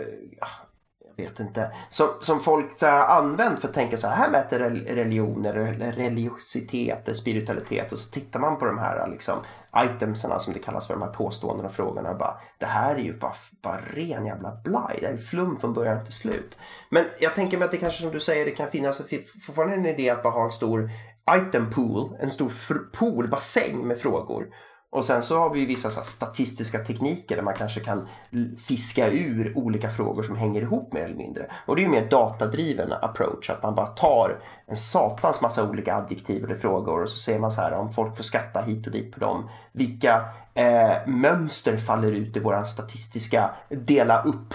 vet inte, som, som folk så här, använt för att tänka så här, här mäter religioner, eller religiositet, spiritualitet och så tittar man på de här liksom, itemsarna som det kallas för, de här påståendena och frågorna och bara, det här är ju bara, bara ren jävla blaj, det är flum från början till slut. Men jag tänker mig att det kanske som du säger, det kan finnas fortfarande en idé att bara ha en stor item pool, en stor pool, bassäng med frågor och sen så har vi vissa statistiska tekniker där man kanske kan fiska ur olika frågor som hänger ihop mer eller mindre. Och det är ju mer datadriven approach, att man bara tar en satans massa olika adjektiv eller frågor och så ser man så här om folk får skatta hit och dit på dem. Vilka eh, mönster faller ut i våra statistiska dela upp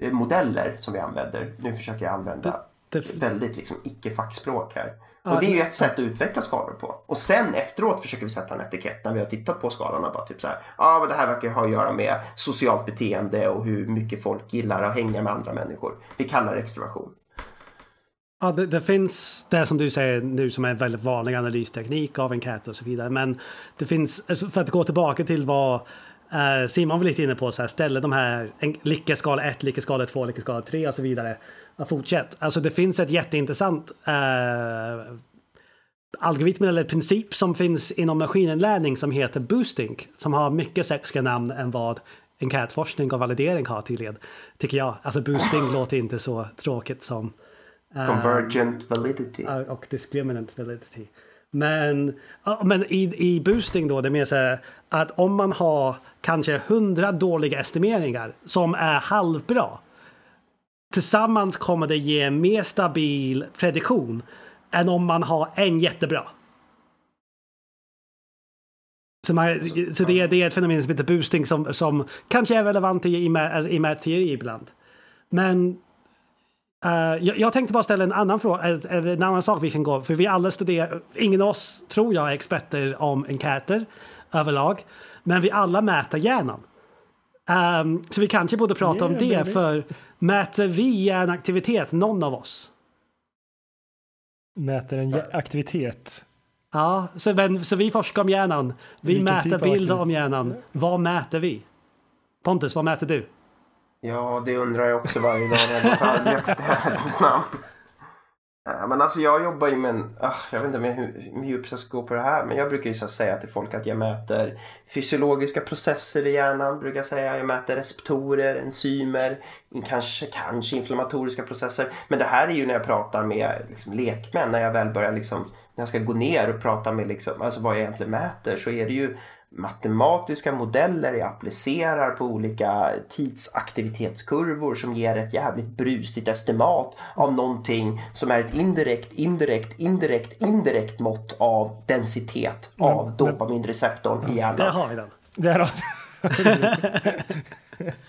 eh, modeller som vi använder. Nu försöker jag använda det, det... väldigt liksom icke-fackspråk här. Och det är ju ett sätt att utveckla skalor på. Och sen efteråt försöker vi sätta en etikett när vi har tittat på skalorna. Bara typ så här, ja men det här verkar ha att göra med socialt beteende och hur mycket folk gillar att hänga med andra människor. Vi kallar det extroversion. Ja, det, det, finns det som du säger nu som är en väldigt vanlig analysteknik av enkäter och så vidare. Men det finns, för att gå tillbaka till vad eh, Simon var lite inne på, så här, ställer de här lyckeskala 1, lyckeskala 2, lyckeskala 3 och så vidare fortsätt. Alltså det finns ett jätteintressant eh, algoritm eller princip som finns inom maskininlärning som heter boosting. Som har mycket sexiga namn än vad enkätforskning och validering har tydligen. Tycker jag. Alltså boosting låter inte så tråkigt som eh, Convergent validity. Och discriminant validity. Men, men i, i boosting då, det mer så att om man har kanske hundra dåliga estimeringar som är halvbra Tillsammans kommer det ge en mer stabil prediktion än om man har en jättebra. Så, man, så det, är, det är ett fenomen som heter boosting som, som kanske är relevant i, i, i teori ibland. Men uh, jag, jag, tänkte bara ställa en annan fråga, eller en annan sak vi kan gå, för vi alla studerar, ingen av oss tror jag är experter om enkäter överlag, men vi alla mäter hjärnan. Um, så vi kanske borde prata yeah, om det, baby. för mäter vi hjärnaktivitet, någon av oss? Mäter en aktivitet? Ja, så, men, så vi forskar om hjärnan. Vi Vilken mäter typ bilder om hjärnan. Vad mäter vi? Pontus, vad mäter du? Ja, det undrar jag också varje dag när jag tar ett Eh, men alltså jag jobbar ju med en, ah, jag vet inte hur, djupt jag ska gå på det här, men jag brukar ju så säga till folk att jag mäter fysiologiska processer i hjärnan, brukar jag säga. Jag mäter receptorer, enzymer, kanske, kanske inflammatoriska processer. Men det här är ju när jag pratar med liksom, lekmän, när jag väl börjar liksom, när jag ska gå ner och prata med liksom, alltså vad jag egentligen mäter så är det ju matematiska modeller jag applicerar på olika tidsaktivitetskurvor som ger ett jävligt brusigt estimat av någonting som är ett indirekt, indirekt, indirekt, indirekt mått av densitet av dopaminreceptorn i hjärnan. Där har vi den. Där har är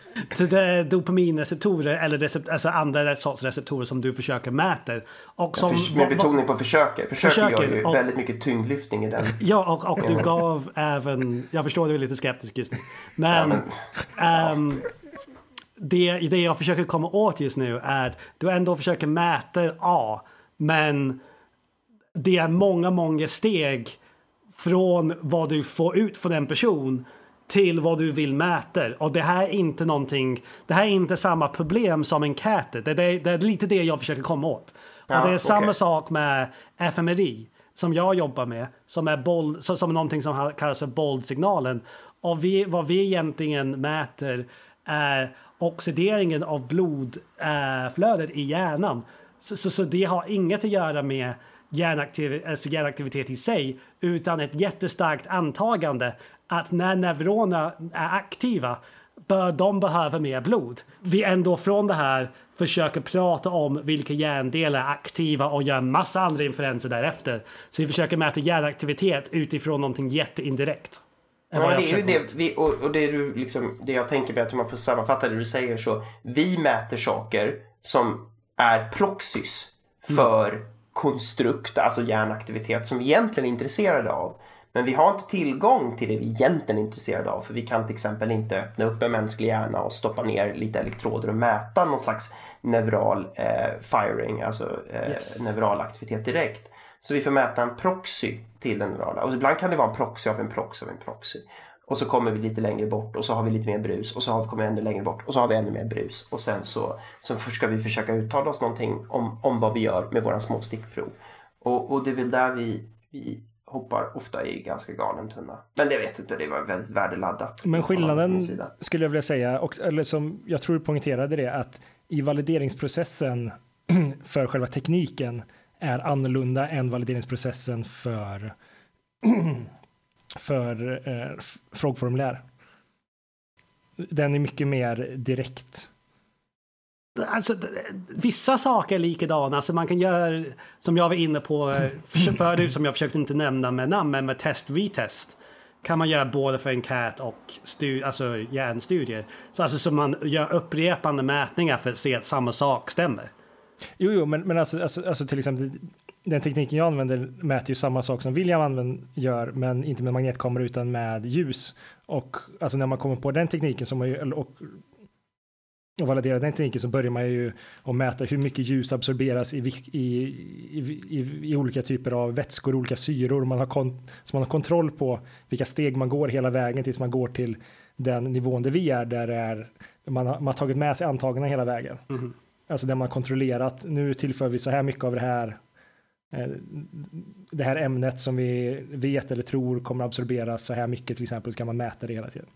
dopaminreceptorer eller recept, alltså andra sorts receptorer som du försöker mäta. Och som, ja, med betoning på försöker. Försöker, försöker gör ju och, väldigt mycket tyngdlyftning i den. Ja, och, och du gav även... Jag förstår du är lite skeptisk just nu. Men... Ja, men um, det, det jag försöker komma åt just nu är att du ändå försöker mäta A. Men det är många, många steg från vad du får ut från en person till vad du vill mäta. Och det här är inte någonting, det här är inte samma problem som enkäter. Det, det, det är lite det jag försöker komma åt. Ja, och det är samma sak med FMRI som jag jobbar med, som är bold, som någonting som kallas för boldsignalen. Och vi, vad vi egentligen mäter är oxideringen av blodflödet i hjärnan Så, så, så det har inget att göra med hjärnaktiv, alltså hjärnaktivitet i sig, utan ett jättestarkt antagande att när neuronerna är aktiva bör de behöva mer blod. Vi ändå från det här försöker prata om vilka hjärndelar är aktiva och gör massa andra inferenser därefter. Så vi försöker mäta hjärnaktivitet utifrån någonting jätteindirekt. Ja, det är ju det, vi, och, och det, du liksom, det jag tänker på att man får sammanfatta det du säger så. Vi mäter saker som är proxys för mm. konstrukt, alltså hjärnaktivitet som vi egentligen är intresserade av. Men vi har inte tillgång till det vi egentligen är intresserade av för vi kan till exempel inte öppna upp en mänsklig hjärna och stoppa ner lite elektroder och mäta någon slags neural eh, firing, alltså eh, yes. neural aktivitet direkt. Så vi får mäta en proxy till den neurala och ibland kan det vara en proxy av en proxy av en proxy. Och så kommer vi lite längre bort och så har vi lite mer brus och så har vi kommit ännu längre bort och så har vi ännu mer brus. Och sen så, så ska vi försöka uttala oss någonting om, om vad vi gör med våra små stickprov. Och, och det är väl där vi, vi hoppar ofta i ganska galen tunna. Men det vet inte, det var väldigt värdeladdat. Men skillnaden skulle jag vilja säga, och, eller som jag tror poängterade det, att i valideringsprocessen för själva tekniken är annorlunda än valideringsprocessen för, för eh, frågformulär. Den är mycket mer direkt. Alltså, vissa saker är likadana. Alltså man kan göra, som jag var inne på förut, som jag försökte inte nämna med namn, men med test-retest kan man göra både för enkät och stu, alltså hjärnstudier. Så alltså så man gör upprepande mätningar för att se att samma sak stämmer. Jo, jo, men, men alltså, alltså, alltså till exempel den tekniken jag använder mäter ju samma sak som William använder, gör, men inte med magnetkamera utan med ljus. Och alltså när man kommer på den tekniken som man ju, och, och validera den tekniken så börjar man ju att mäta hur mycket ljus absorberas i, i, i, i, olika typer av vätskor, olika syror. Man har kon, så man har kontroll på vilka steg man går hela vägen tills man går till den nivån där vi är, där är, man, har, man har tagit med sig antagna hela vägen. Mm. Alltså där man kontrollerat, nu tillför vi så här mycket av det här eh, det här ämnet som vi vet eller tror kommer absorberas så här mycket till exempel så kan man mäta det hela tiden.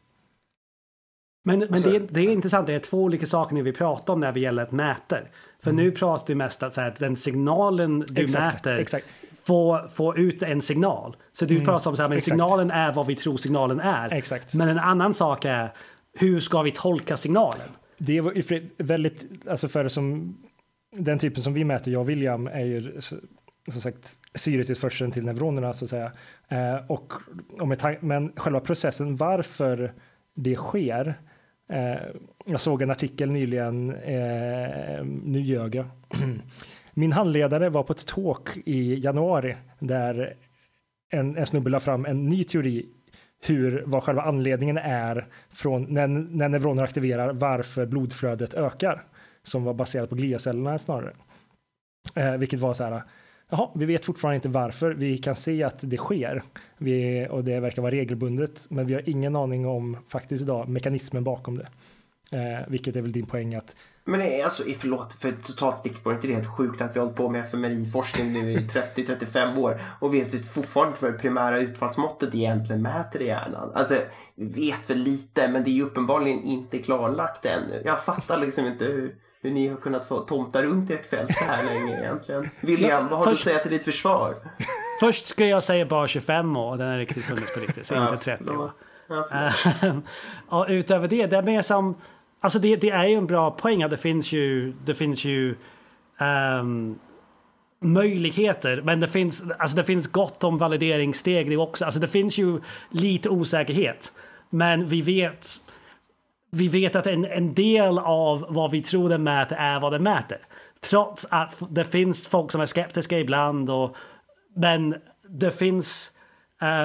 Men, men alltså, det, är, det är intressant, det är två olika saker när vi pratar om när vi gäller mäter. För mm. nu pratar du mest att, så här, den signalen du exakt, mäter exakt. Får, får ut en signal. Så du mm. pratar om så här, men signalen är vad vi tror signalen är. Exakt. Men en annan sak är hur ska vi tolka signalen? Det är väldigt, alltså för som den typen som vi mäter, jag och William, är ju som sagt syretillförseln till neuronerna så att säga. Eh, och, och men själva processen varför det sker Eh, jag såg en artikel nyligen, eh, nu ljög jag. Min handledare var på ett talk i januari där en, en snubbe la fram en ny teori hur, vad själva anledningen är från när, när neuroner aktiverar varför blodflödet ökar. Som var baserat på gliacellerna snarare. Eh, vilket var så här, Jaha, vi vet fortfarande inte varför. Vi kan se att det sker vi, och det verkar vara regelbundet, men vi har ingen aning om faktiskt idag mekanismen bakom det. Eh, vilket är väl din poäng att men det är alltså, förlåt för ett totalt stickspår, inte det helt sjukt att vi har hållit på med fMRI-forskning nu i 30-35 år och vet fortfarande vad det primära utfallsmåttet egentligen mäter i hjärnan. Alltså, vi vet väl lite, men det är ju uppenbarligen inte klarlagt ännu. Jag fattar liksom inte hur, hur ni har kunnat få tomta runt ert fält så här länge egentligen. William, vad har först, du att säga till ditt försvar? Först ska jag säga bara 25 år, den har riktigt funnits på riktigt, så inte 30 år. Och utöver det, det är mer som... Alltså det, det, är ju en bra poäng att det finns ju, det finns ju um, möjligheter. Men det finns, alltså det finns gott om valideringssteg det också. Alltså det finns ju lite osäkerhet. Men vi vet vi vet att en, en del av vad vi tror den mäter är vad den mäter. Trots att det finns folk som är skeptiska ibland. Och, men det finns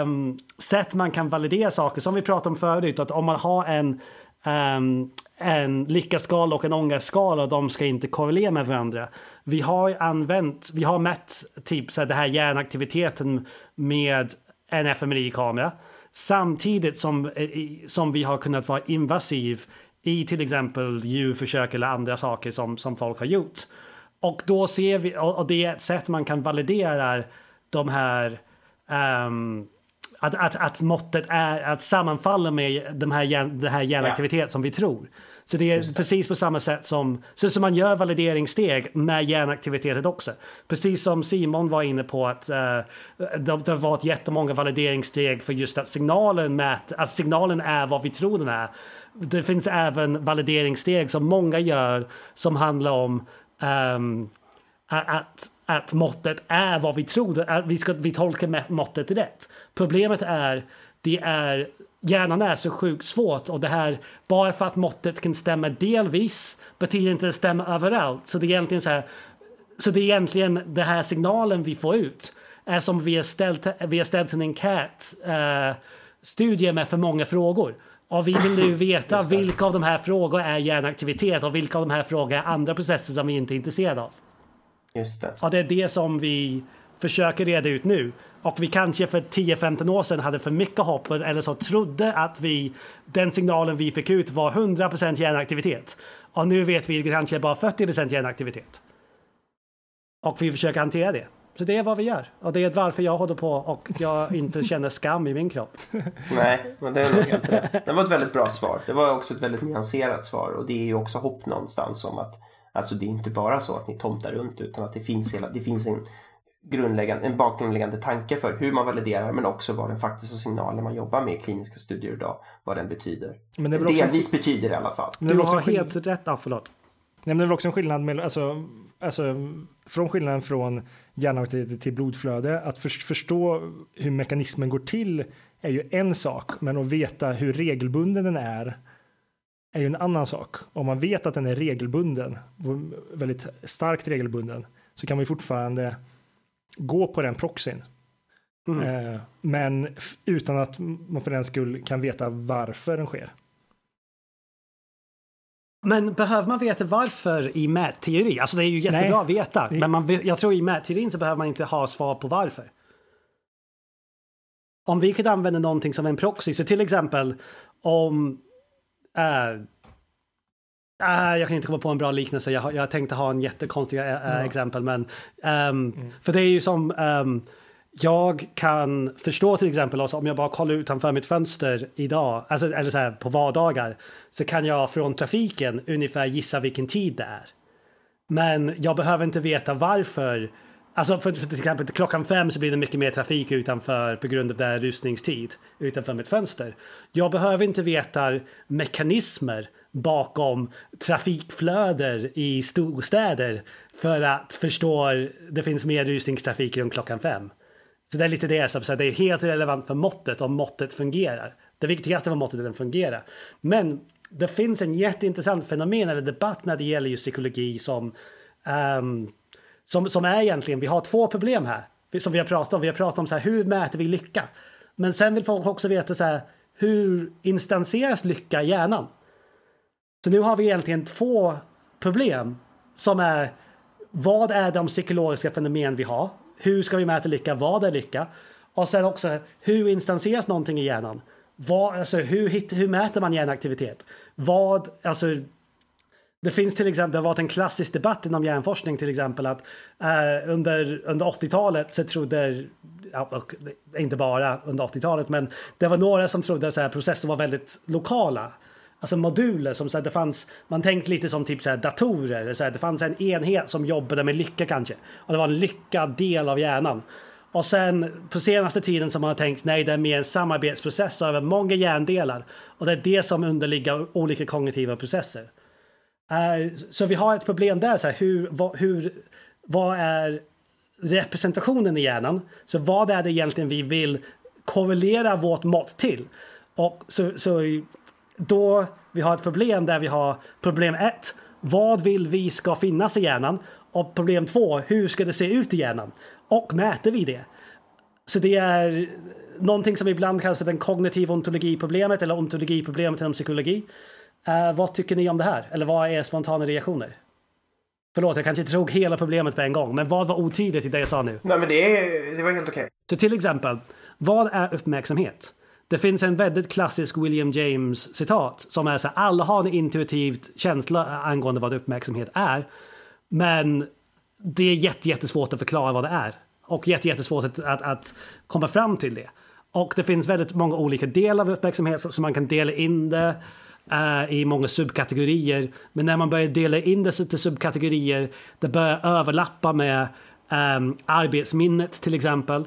um, sätt man kan validera saker. Som vi pratade om förut. Att om man har en, um, en lyckaskala och en ångestskala och de ska inte korrelera med varandra. Vi har använt, vi har mätt typ så här, den här hjärnaktiviteten med en fMRI-kamera. Samtidigt som, eh, som vi har kunnat vara invasiv i till exempel djurförsök eller andra saker som, som folk har gjort. Och då ser vi, och det är ett sätt man kan validera de här um, att, att, att måttet är att sammanfalla med de här, den här hjärnaktivitet yeah. som vi tror. Så det är precis på samma sätt som, så som man gör valideringssteg med hjärnaktivitetet också. Precis som Simon var inne på att uh, det, det har varit jättemånga valideringssteg för just att signalen, mät, att signalen är vad vi tror den är. Det finns även valideringssteg som många gör som handlar om um, att, att måttet är vad vi tror, att vi, ska, vi tolkar måttet rätt. Problemet är, det är hjärnan är så sjukt svårt och det här bara för att måttet kan stämma delvis betyder inte att det stämmer överallt. Så det är egentligen så här, så det är egentligen den här signalen vi får ut är som vi har ställt, vi har ställt en enkät studie med för många frågor. Och vi vill nu veta vilka av de här frågorna är hjärnaktivitet och vilka av de här frågorna är andra processer som vi inte är intresserade av. Just det. Och det är det som vi försöker reda ut nu. Och vi kanske för 10-15 år sedan hade för mycket hopp eller så trodde att vi, den signalen vi fick ut var 100% hjärnaktivitet. Och nu vet vi kanske bara 40% hjärnaktivitet. Och vi försöker hantera det. Så det är vad vi gör. Och det är varför jag håller på och jag inte känner skam i min kropp. Nej, men det är nog helt rätt. Det var ett väldigt bra svar. Det var också ett väldigt nyanserat svar. Och det är ju också hopp någonstans om att Alltså det är inte bara så att ni tomtar runt utan att det finns, hela, det finns en, grundläggande, en bakomliggande tanke för hur man validerar men också vad den faktiska signalen man jobbar med i kliniska studier idag, vad den betyder. Men det Delvis också... betyder i alla fall. Du har helt rätt, ja, förlåt. Nej, men det är väl också en skillnad med, alltså, alltså, från skillnaden från hjärnaktivitet till blodflöde. Att för, förstå hur mekanismen går till är ju en sak, men att veta hur regelbunden den är är ju en annan sak. Om man vet att den är regelbunden, väldigt starkt regelbunden, så kan man ju fortfarande gå på den proxyn. Mm. Eh, men utan att man för den skull kan veta varför den sker. Men behöver man veta varför i mätteori? Alltså det är ju jättebra Nej. att veta. Men man, jag tror i mätteorin så behöver man inte ha svar på varför. Om vi kunde använda någonting som en proxy, så till exempel om Uh, uh, jag kan inte komma på en bra liknelse. Jag, jag tänkte ha en jättekonstig uh, ja. exempel. Men, um, mm. För det är ju som... Um, jag kan förstå till exempel alltså, om jag bara kollar utanför mitt fönster idag, alltså, eller så här, på vardagar, så kan jag från trafiken ungefär gissa vilken tid det är. Men jag behöver inte veta varför Alltså för, för till exempel klockan fem så blir det mycket mer trafik utanför på grund av det här rusningstid utanför mitt fönster. Jag behöver inte veta mekanismer bakom trafikflöder i storstäder för att förstå det finns mer rusningstrafik runt klockan fem. Så det är lite det som så det är helt relevant för måttet om måttet fungerar. Det viktigaste var måttet att den fungerar. Men det finns en jätteintressant fenomen eller debatt när det gäller just psykologi som um, som, som är egentligen, vi har två problem här som vi har pratat om. Vi har pratat om så här, hur mäter vi lycka? Men sen vill folk också veta så här, hur instanseras lycka i hjärnan? Så nu har vi egentligen två problem som är vad är de psykologiska fenomen vi har? Hur ska vi mäta lycka? Vad är lycka? Och sen också hur instanseras någonting i hjärnan? Vad, alltså, hur, hur mäter man hjärnaktivitet? Vad, alltså det finns till exempel, det har varit en klassisk debatt inom hjärnforskning till exempel att eh, under, under 80-talet så trodde, ja, inte bara under 80-talet, men det var några som trodde att processer var väldigt lokala. Alltså moduler som så här, det fanns, man tänkte lite som typ så här, datorer, så här, det fanns en enhet som jobbade med lycka kanske. Och det var en lyckad del av hjärnan. Och sen på senaste tiden så har man tänkt nej det är mer en samarbetsprocess över många hjärndelar. Och det är det som underligger olika kognitiva processer. Uh, så vi har ett problem där, så här, hur, vad, hur, vad är representationen i hjärnan? Så vad är det egentligen vi vill korrelera vårt mått till? Och så, så då vi har ett problem där vi har problem ett. Vad vill vi ska finnas i hjärnan? Och problem två, hur ska det se ut i hjärnan? Och mäter vi det? Så det är någonting som ibland kallas för den kognitiva ontologiproblemet eller ontologiproblemet inom psykologi. Uh, vad tycker ni om det här? Eller vad är spontana reaktioner? Förlåt, jag kanske inte tog hela problemet på en gång, men vad var otydligt i det jag sa nu? Nej, men det, det var helt okej. Okay. Så till exempel, vad är uppmärksamhet? Det finns en väldigt klassisk William James citat som är så här, alla har en intuitivt känsla angående vad uppmärksamhet är. Men det är jättesvårt att förklara vad det är. Och jättesvårt att, att, att komma fram till det. Och det finns väldigt många olika delar av uppmärksamhet så man kan dela in det uh, i många subkategorier. Men när man börjar dela in det till subkategorier, det börjar överlappa med um, arbetsminnet till exempel.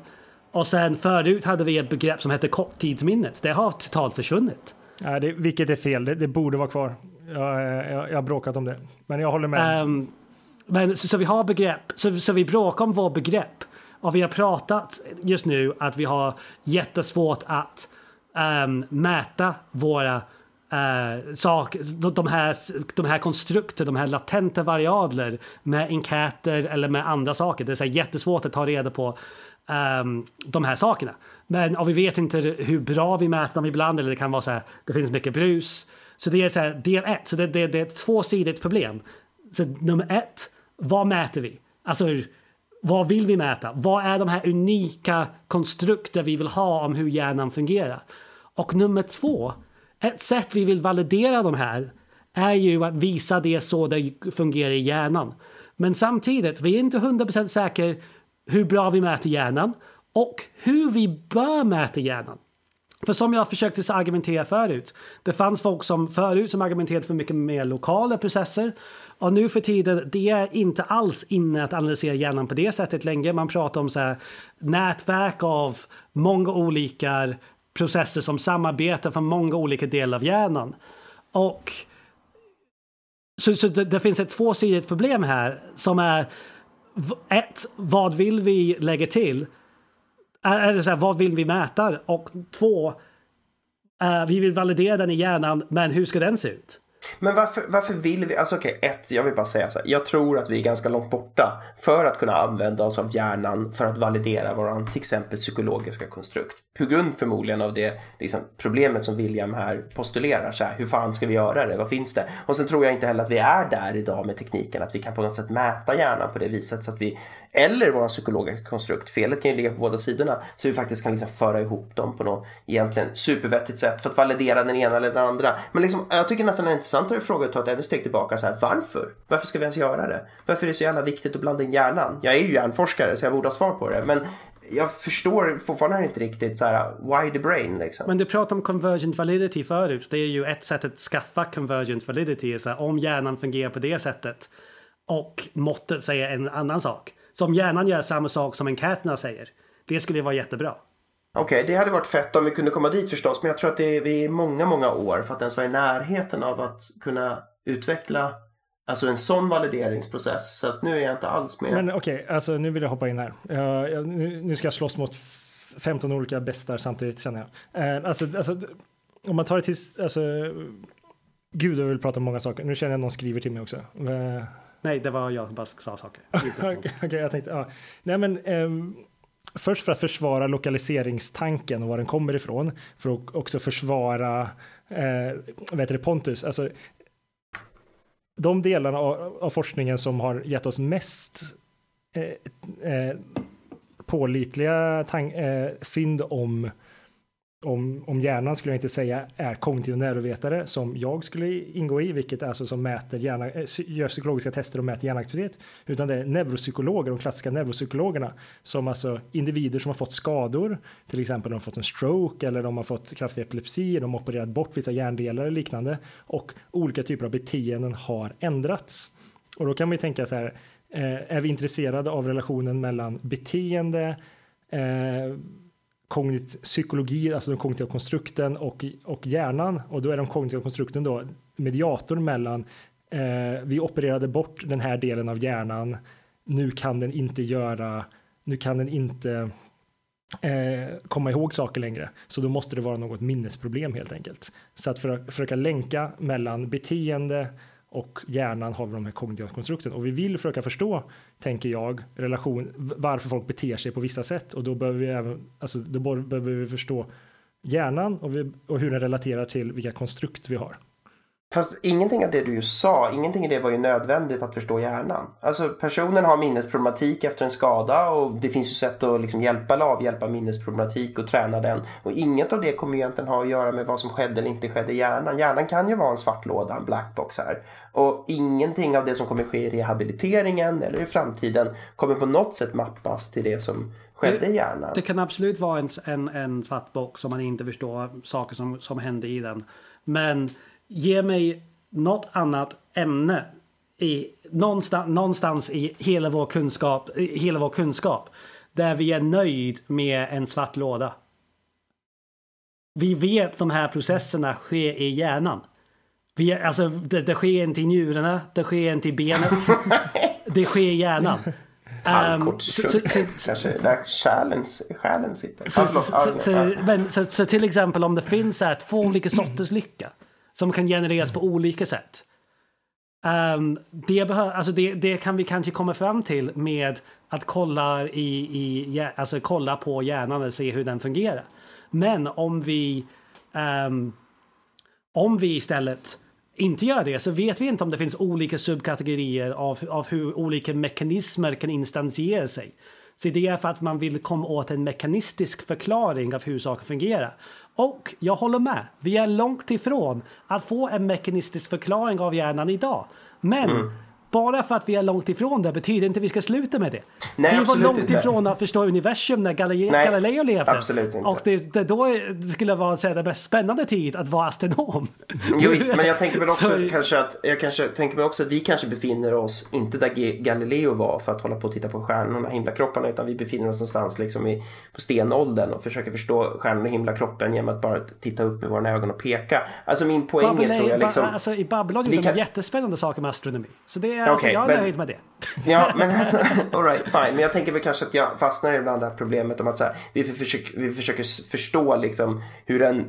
Och sen förut hade vi ett begrepp som hette korttidsminnet. Det har totalt försvunnit. Ja, det, vilket är fel, det, det borde vara kvar. Jag, jag, jag, har bråkat om det. Men jag håller med. Um, men, så, så, vi har begrepp, så, så vi bråkar om vårt begrepp. Och vi har pratat just nu att vi har jättesvårt att um, mäta våra uh, sak, de, här, de här konstrukter, de här latenta variabler med enkäter eller med andra saker. Det är så jättesvårt att ta reda på um, de här sakerna. Men och vi vet inte hur bra vi mäter dem ibland eller det kan vara så här, det finns mycket brus. Så det är så här, del ett, så det, det, det är ett tvåsidigt problem. Så nummer ett, vad mäter vi? Alltså vad vill vi mäta? Vad är de här unika konstrukter vi vill ha om hur hjärnan fungerar? Och nummer två, ett sätt vi vill validera de här är ju att visa det så det fungerar i hjärnan. Men samtidigt, vi är inte 100% säkra hur bra vi mäter hjärnan och hur vi bör mäta hjärnan. För som jag försökte argumentera förut, det fanns folk som förut som argumenterade för mycket mer lokala processer och nu för tiden, det är inte alls inne att analysera hjärnan på det sättet längre. Man pratar om så här, nätverk av många olika processer som samarbetar för många olika delar av hjärnan. Och så, så det, det, finns ett tvåsidigt problem här som är ett, vad vill vi lägga till? Är det så här, vad vill vi mäta? Och två, uh, vi vill validera den i hjärnan, men hur ska den se ut? Men varför, varför vill vi, alltså okej, okay, ett, jag vill bara säga så här, jag tror att vi är ganska långt borta för att kunna använda oss av hjärnan för att validera våran till exempel psykologiska konstrukt. På grund förmodligen av det liksom, problemet som William här postulerar, så här, hur fan ska vi göra det, vad finns det? Och sen tror jag inte heller att vi är där idag med tekniken, att vi kan på något sätt mäta hjärnan på det viset så att vi, eller våran psykologiska konstrukt, felet kan ju ligga på båda sidorna, så vi faktiskt kan liksom föra ihop dem på något egentligen supervettigt sätt för att validera den ena eller den andra. Men liksom, jag tycker nästan det är intressant intressantare fråga att ta ett ännu steg tillbaka. Så här, varför? Varför ska vi ens göra det? Varför är det så jävla viktigt att blanda in hjärnan? Jag är ju hjärnforskare så jag borde ha svar på det. Men jag förstår fortfarande inte riktigt så här, why the brain liksom. Men du pratade om convergent validity förut. Det är ju ett sätt att skaffa convergent validity. Så här, om hjärnan fungerar på det sättet och måttet säger en annan sak. Så om hjärnan gör samma sak som enkäterna säger. Det skulle vara jättebra. Okej, okay, det hade varit fett om vi kunde komma dit förstås. Men jag tror att det är, vi är många, många år för att ens vara i närheten av att kunna utveckla Alltså en sån valideringsprocess. Så att nu är jag inte alls med. Men okej, okay, alltså nu vill jag hoppa in här. Jag, jag, nu, nu, ska jag slåss mot 15 olika bästar samtidigt känner jag. Eh, alltså, alltså, om man tar det till, alltså, gud jag vill prata om många saker. Nu känner jag att någon skriver till mig också. Eh, Nej, det var jag som bara sa saker. Okej, okay, jag tänkte, ja. Nej men, um, först för att försvara lokaliseringstanken och var den kommer ifrån, för att också försvara eh, vad heter det, Pontus. Alltså, de delarna av, av forskningen som har gett oss mest eh, eh, pålitliga eh, fynd om om, om hjärnan skulle jag inte säga är kognitiv neurovetare som jag skulle ingå i, vilket är alltså som mäter hjärna, eh, gör psykologiska tester och mäter hjärnaktivitet, utan det är neuropsykologer, de klassiska neuropsykologerna, som alltså individer som har fått skador, till exempel de har fått en stroke eller de har fått kraftig epilepsi, de har opererat bort vissa hjärndelar eller liknande och olika typer av beteenden har ändrats. Och då kan man ju tänka så här, eh, är vi intresserade av relationen mellan beteende, eh, kognit psykologi, alltså den kognitiva konstrukten och, och hjärnan. Och då är de kognitiva konstrukten då mediatorn mellan eh, vi opererade bort den här delen av hjärnan. Nu kan den inte göra, nu kan den inte eh, komma ihåg saker längre. Så då måste det vara något minnesproblem helt enkelt. Så att för att försöka länka mellan beteende och hjärnan har vi de här kognitiva konstrukten och vi vill försöka förstå, tänker jag, relation, varför folk beter sig på vissa sätt och då behöver vi även, alltså då behöver vi förstå hjärnan och, vi, och hur den relaterar till vilka konstrukt vi har. Fast ingenting av det du just sa, ingenting av det var ju nödvändigt att förstå hjärnan. Alltså personen har minnesproblematik efter en skada och det finns ju sätt att liksom hjälpa eller avhjälpa minnesproblematik och träna den. Och inget av det kommer egentligen ha att göra med vad som skedde eller inte skedde i hjärnan. Hjärnan kan ju vara en svart låda, en blackbox här. Och ingenting av det som kommer ske i rehabiliteringen eller i framtiden kommer på något sätt mappas till det som skedde i hjärnan. Det kan absolut vara en, en, en svart box om man inte förstår saker som, som hände i den. Men ge mig något annat ämne i, någonstans, någonstans i hela vår, kunskap, hela vår kunskap där vi är nöjd med en svart låda. Vi vet de här processerna sker i hjärnan. Vi, alltså, det, det sker inte i njurarna, det sker inte i benet. det sker i hjärnan. Um, Kanske där själen, själen sitter. Så, så, så, men, så, till exempel om det finns här, två olika sorters lycka som kan genereras på olika sätt. Um, det, behö, alltså det, det, kan vi kanske komma fram till med att kolla, i, i, alltså kolla på hjärnan och se hur den fungerar. Men om vi, um, om vi istället inte gör det så vet vi inte om det finns olika subkategorier av, av hur olika mekanismer kan instansiera sig. Så det är för att man vill komma åt en mekanistisk förklaring av hur saker fungerar. Och jag håller med, vi är långt ifrån att få en mekanistisk förklaring av hjärnan idag. Men mm. Bara för att vi är långt ifrån det betyder inte att vi ska sluta med det. Nej, vi var långt inte. ifrån att förstå universum när Galileo, Nej, Galileo levde. Absolut inte. Och det, det då skulle vara så här, den mest spännande tid att vara astronom. Jo, visst, men jag tänker väl också så... kanske att jag kanske tänker mig också att vi kanske befinner oss inte där Galileo var för att hålla på och titta på stjärnorna, himlakropparna, utan vi befinner oss någonstans liksom i, på stenåldern och försöker förstå stjärnorna och himlakroppen genom att bara titta upp med våra ögon och peka. Alltså min poäng Babylon, är tror jag liksom... Alltså, I Babylon gjorde kan... de jättespännande saker med astronomi. Så det okay, alltså, jag är nöjd med det. Ja, men alltså, all right, fine. Men jag tänker väl kanske att jag fastnar ibland det här problemet om att så här, vi, försöker, vi försöker förstå liksom hur en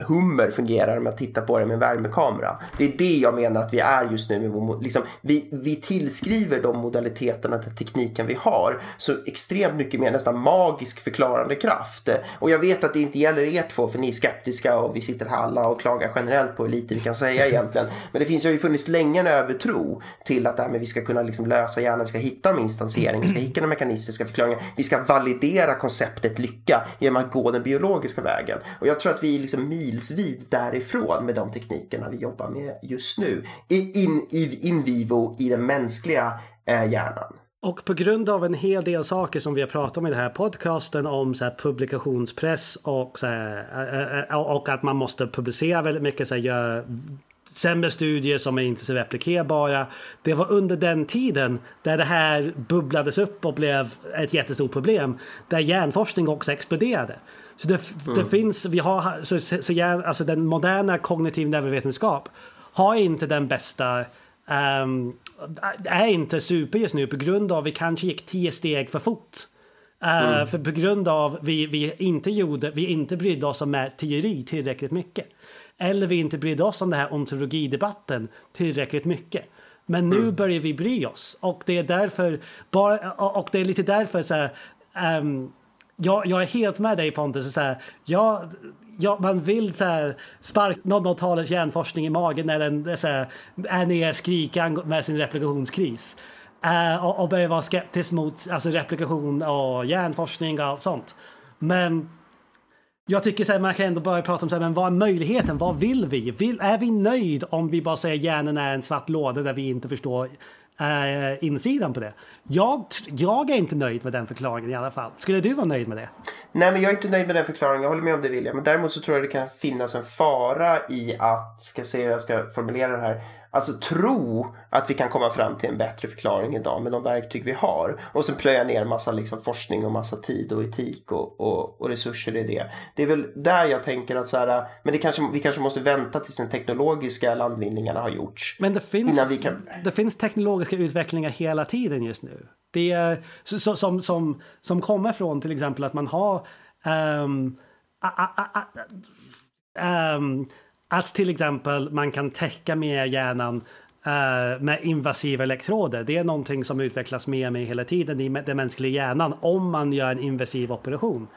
hummer fungerar om jag tittar på det med en värmekamera. Det är det jag menar att vi är just nu. Liksom, vi, vi tillskriver de modaliteterna till tekniken vi har så extremt mycket mer nästan magisk förklarande kraft. Och jag vet att det inte gäller er två för ni är skeptiska och vi sitter här alla och klagar generellt på hur lite vi kan säga egentligen. Men det finns ju funnits länge en övertro till att det här med vi ska kunna liksom lösa hjärnan, vi ska hitta de instansering, vi ska hitta de mekanistiska förklaringarna, vi ska validera konceptet lycka genom att gå den biologiska vägen. Och jag tror att vi liksom milsvid därifrån med de teknikerna vi jobbar med just nu. In, in, in vivo i den mänskliga eh, hjärnan. Och på grund av en hel del saker som vi har pratat om i den här podcasten om så här publikationspress och, så här, eh, eh, eh, och att man måste publicera väldigt mycket, så här, göra sämre studier som är inte så replikerbara. Det var under den tiden där det här bubblades upp och blev ett jättestort problem. Där hjärnforskning också exploderade. Så det, mm. det finns, vi har, så, så hjärn, alltså den moderna kognitiv neurovetenskap har inte den bästa um, är inte super just nu på grund av att vi kanske gick tio steg för fort. Uh, mm. För på grund av vi, vi inte gjorde, vi inte brydde oss om teori tillräckligt mycket. Eller vi inte brydde oss om den här ontologidebatten tillräckligt mycket. Men nu mm. börjar vi bry oss och det är därför, bara, och det är lite därför så här, um, jag, jag är helt med dig Pontus. Så här, jag, ja, man vill så här, sparka någon och hjärnforskning i magen när den så här, är nere skrika med sin replikationskris. Uh, och, och börja vara skeptisk mot alltså, replikation och hjärnforskning och allt sånt. Men jag tycker så här, man kan ändå börja prata om så här, men vad är möjligheten? Vad vill vi? Vill, är vi nöjd om vi bara säger hjärnan är en svart låda där vi inte förstår eh, insidan på det? Jag, jag är inte nöjd med den förklaringen i alla fall. Skulle du vara nöjd med det? Nej, men jag är inte nöjd med den förklaringen. Jag håller med om det William. Men däremot så tror jag det kan finnas en fara i att, ska se hur jag ska formulera det här, Alltså tro att vi kan komma fram till en bättre förklaring idag med de verktyg vi har. Och sen plöja ner massa liksom forskning och massa tid och etik och, och, och, resurser i det. Det är väl där jag tänker att så här, men det kanske, vi kanske måste vänta tills den teknologiska landvinningarna har gjorts. Men det finns, kan... det finns teknologiska utvecklingar hela tiden just nu. Det är så, som, som, som kommer från till exempel att man har um, a, a, a, um, att till exempel man kan täcka mer hjärnan uh, med invasiva elektroder. Det är någonting som utvecklas mer och mer hela tiden i den mänskliga hjärnan om man gör en invasiv operation.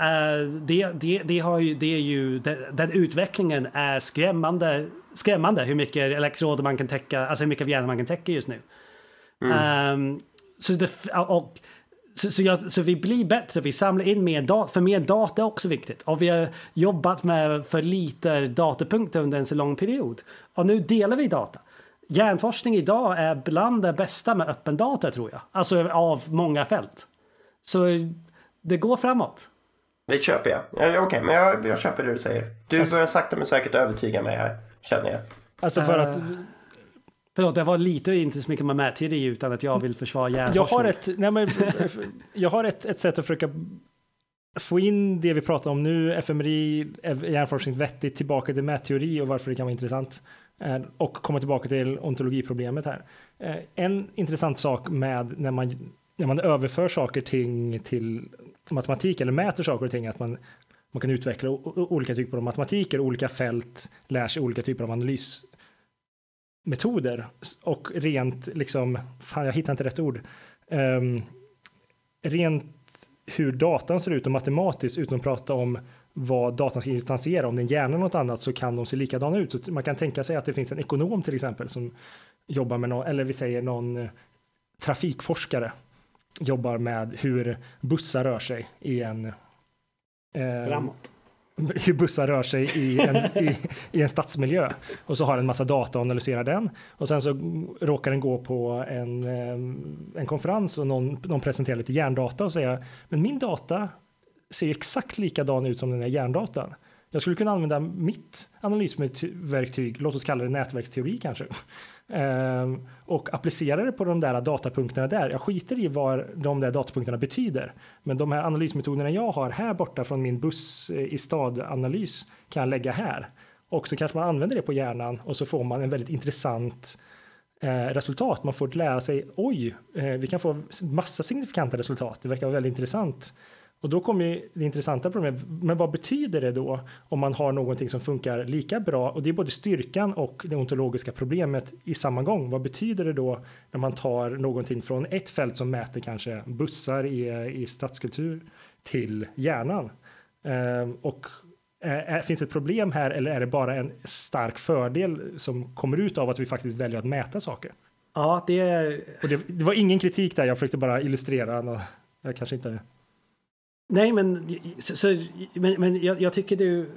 Uh, det, det, det, har ju, det är ju, det, den utvecklingen är skrämmande, skrämmande hur mycket elektroder man kan täcka, alltså hur mycket av hjärnan man kan täcka just nu. Mm. Um, så det, och så, så, jag, så, vi blir bättre, vi samlar in mer data, för mer data är också viktigt. Och vi har jobbat med för lite datapunkter under en så lång period. Och nu delar vi data. Hjärnforskning idag är bland det bästa med öppen data tror jag. Alltså av många fält. Så det går framåt. Det köper jag. Okej, okay, men jag, jag köper det du säger. Du börjar sakta men säkert övertyga mig här. känner jag. Alltså för att... Förlåt, det var lite inte så mycket med mätteori utan att jag vill försvara Jag hjärnforskning. har ett, nej men, jag har ett, ett sätt att försöka få in det vi pratar om nu, fMRI, hjärnforskning vettigt, tillbaka till mätteori och varför det kan vara intressant. Eh, Och komma tillbaka till ontologiproblemet här. Eh, En intressant sak med när man, när man överför saker och ting till matematik eller mäter saker och ting, att man, man kan utveckla olika typer av matematiker, olika fält, lär sig olika typer av metoder och rent liksom, fan jag hittar inte rätt ord, um, rent hur datan ser ut och matematiskt utan att prata om vad datan ska instansiera, om den hjärna något annat så kan de se likadana ut. Så man kan tänka sig att det finns en ekonom till exempel som jobbar med någon, eller vi säger någon eh, trafikforskare jobbar med hur bussar rör sig i en eh, Framåt hur bussar rör sig i en, i, i en stadsmiljö. Och så har en massa data och analyserar den. Och sen så råkar den gå på en, eh, en konferens och någon, någon presenterar lite hjärndata och säger men min data ser exakt likadan ut som den här hjärndatan. Jag skulle kunna använda mitt analysverktyg, låt oss kalla det nätverksteori kanske, Ehm, och applicera det på de där datapunkterna där. Jag skiter i vad de där datapunkterna betyder, men de här analysmetoderna jag har här borta från min buss eh, i stadanalys kan jag lägga här. Och så kanske man använder det på hjärnan och så får man en väldigt intressant eh, resultat. Man får lära sig, oj, eh, vi kan få massa signifikanta resultat. Det verkar vara väldigt intressant. Och då kommer det intressanta problemet, men vad betyder det då om man har någonting som funkar lika bra? Och det är både styrkan och det ontologiska problemet i samma gång. Vad betyder det då när man tar någonting från ett fält som mäter kanske bussar i, i stadskultur till hjärnan? Ehm, och är, finns ett problem här eller är det bara en stark fördel som kommer ut av att vi faktiskt väljer att mäta saker? Ja, det är... Det, det var ingen kritik där, jag försökte bara illustrera. nå- Jag kanske inte... Nej, men, så, men, men jag, jag tycker du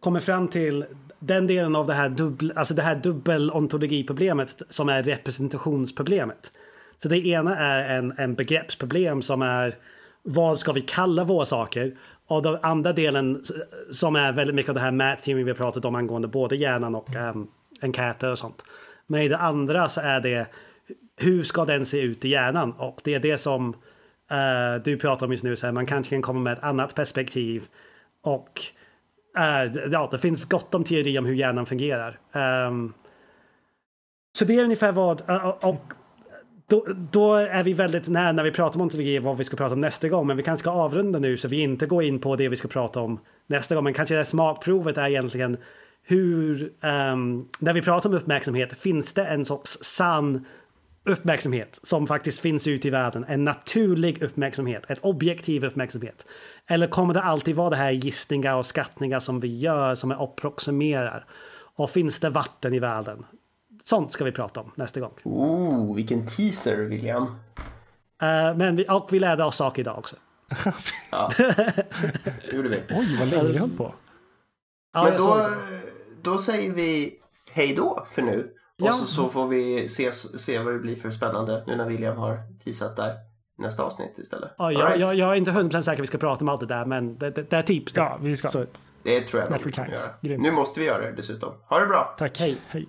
kommer fram till den delen av det här, dubbel, alltså det här dubbelontologiproblemet som är representationsproblemet. Så det ena är en, en begreppsproblem som är vad ska vi kalla våra saker? Och den andra delen som är väldigt mycket av det här mätteorin vi har pratat om angående både hjärnan och um, enkäter och sånt. Men i det andra så är det hur ska den se ut i hjärnan? Och det är det som Eh, du pratar om just nu. Så här, man kanske kan komma med ett annat perspektiv. Och uh, ja, det finns gott om teori om hur hjärnan fungerar. Um, så det är ungefär vad... Eh, och, då, då är vi väldigt nära när vi pratar om ontologi vad vi ska prata om nästa gång. Men vi kanske ska avrunda nu så vi inte går in på det vi ska prata om nästa gång. Men kanske det smakprovet är egentligen hur, um, när vi pratar om uppmärksamhet, finns det en sorts sann uppmärksamhet som faktiskt finns ute i världen? En naturlig uppmärksamhet, ett objektiv uppmärksamhet? Eller kommer det alltid vara det här gissningar och skattningar som vi gör, som är approximerar? Och finns det vatten i världen? Sånt ska vi prata om nästa gång. Oh, vilken teaser, William. Eh, men vi, och vi lärde oss saker idag också. Ja, det gjorde vi. Oj, vad länge vi höll på. Ja, Men då, då säger vi hej då för nu. Och Ja. så, så får vi se, se vad det blir för spännande nu när William har teasat där nästa avsnitt istället. Ja, jag, right. jag, jag är inte hundra säker vi ska prata om allt det där, men det, det, det är typ. Ja, vi ska. Så, Det tror jag vi kommer göra. Grymt. Nu måste vi göra det dessutom. Ha det bra! Tack. Hej. Hej.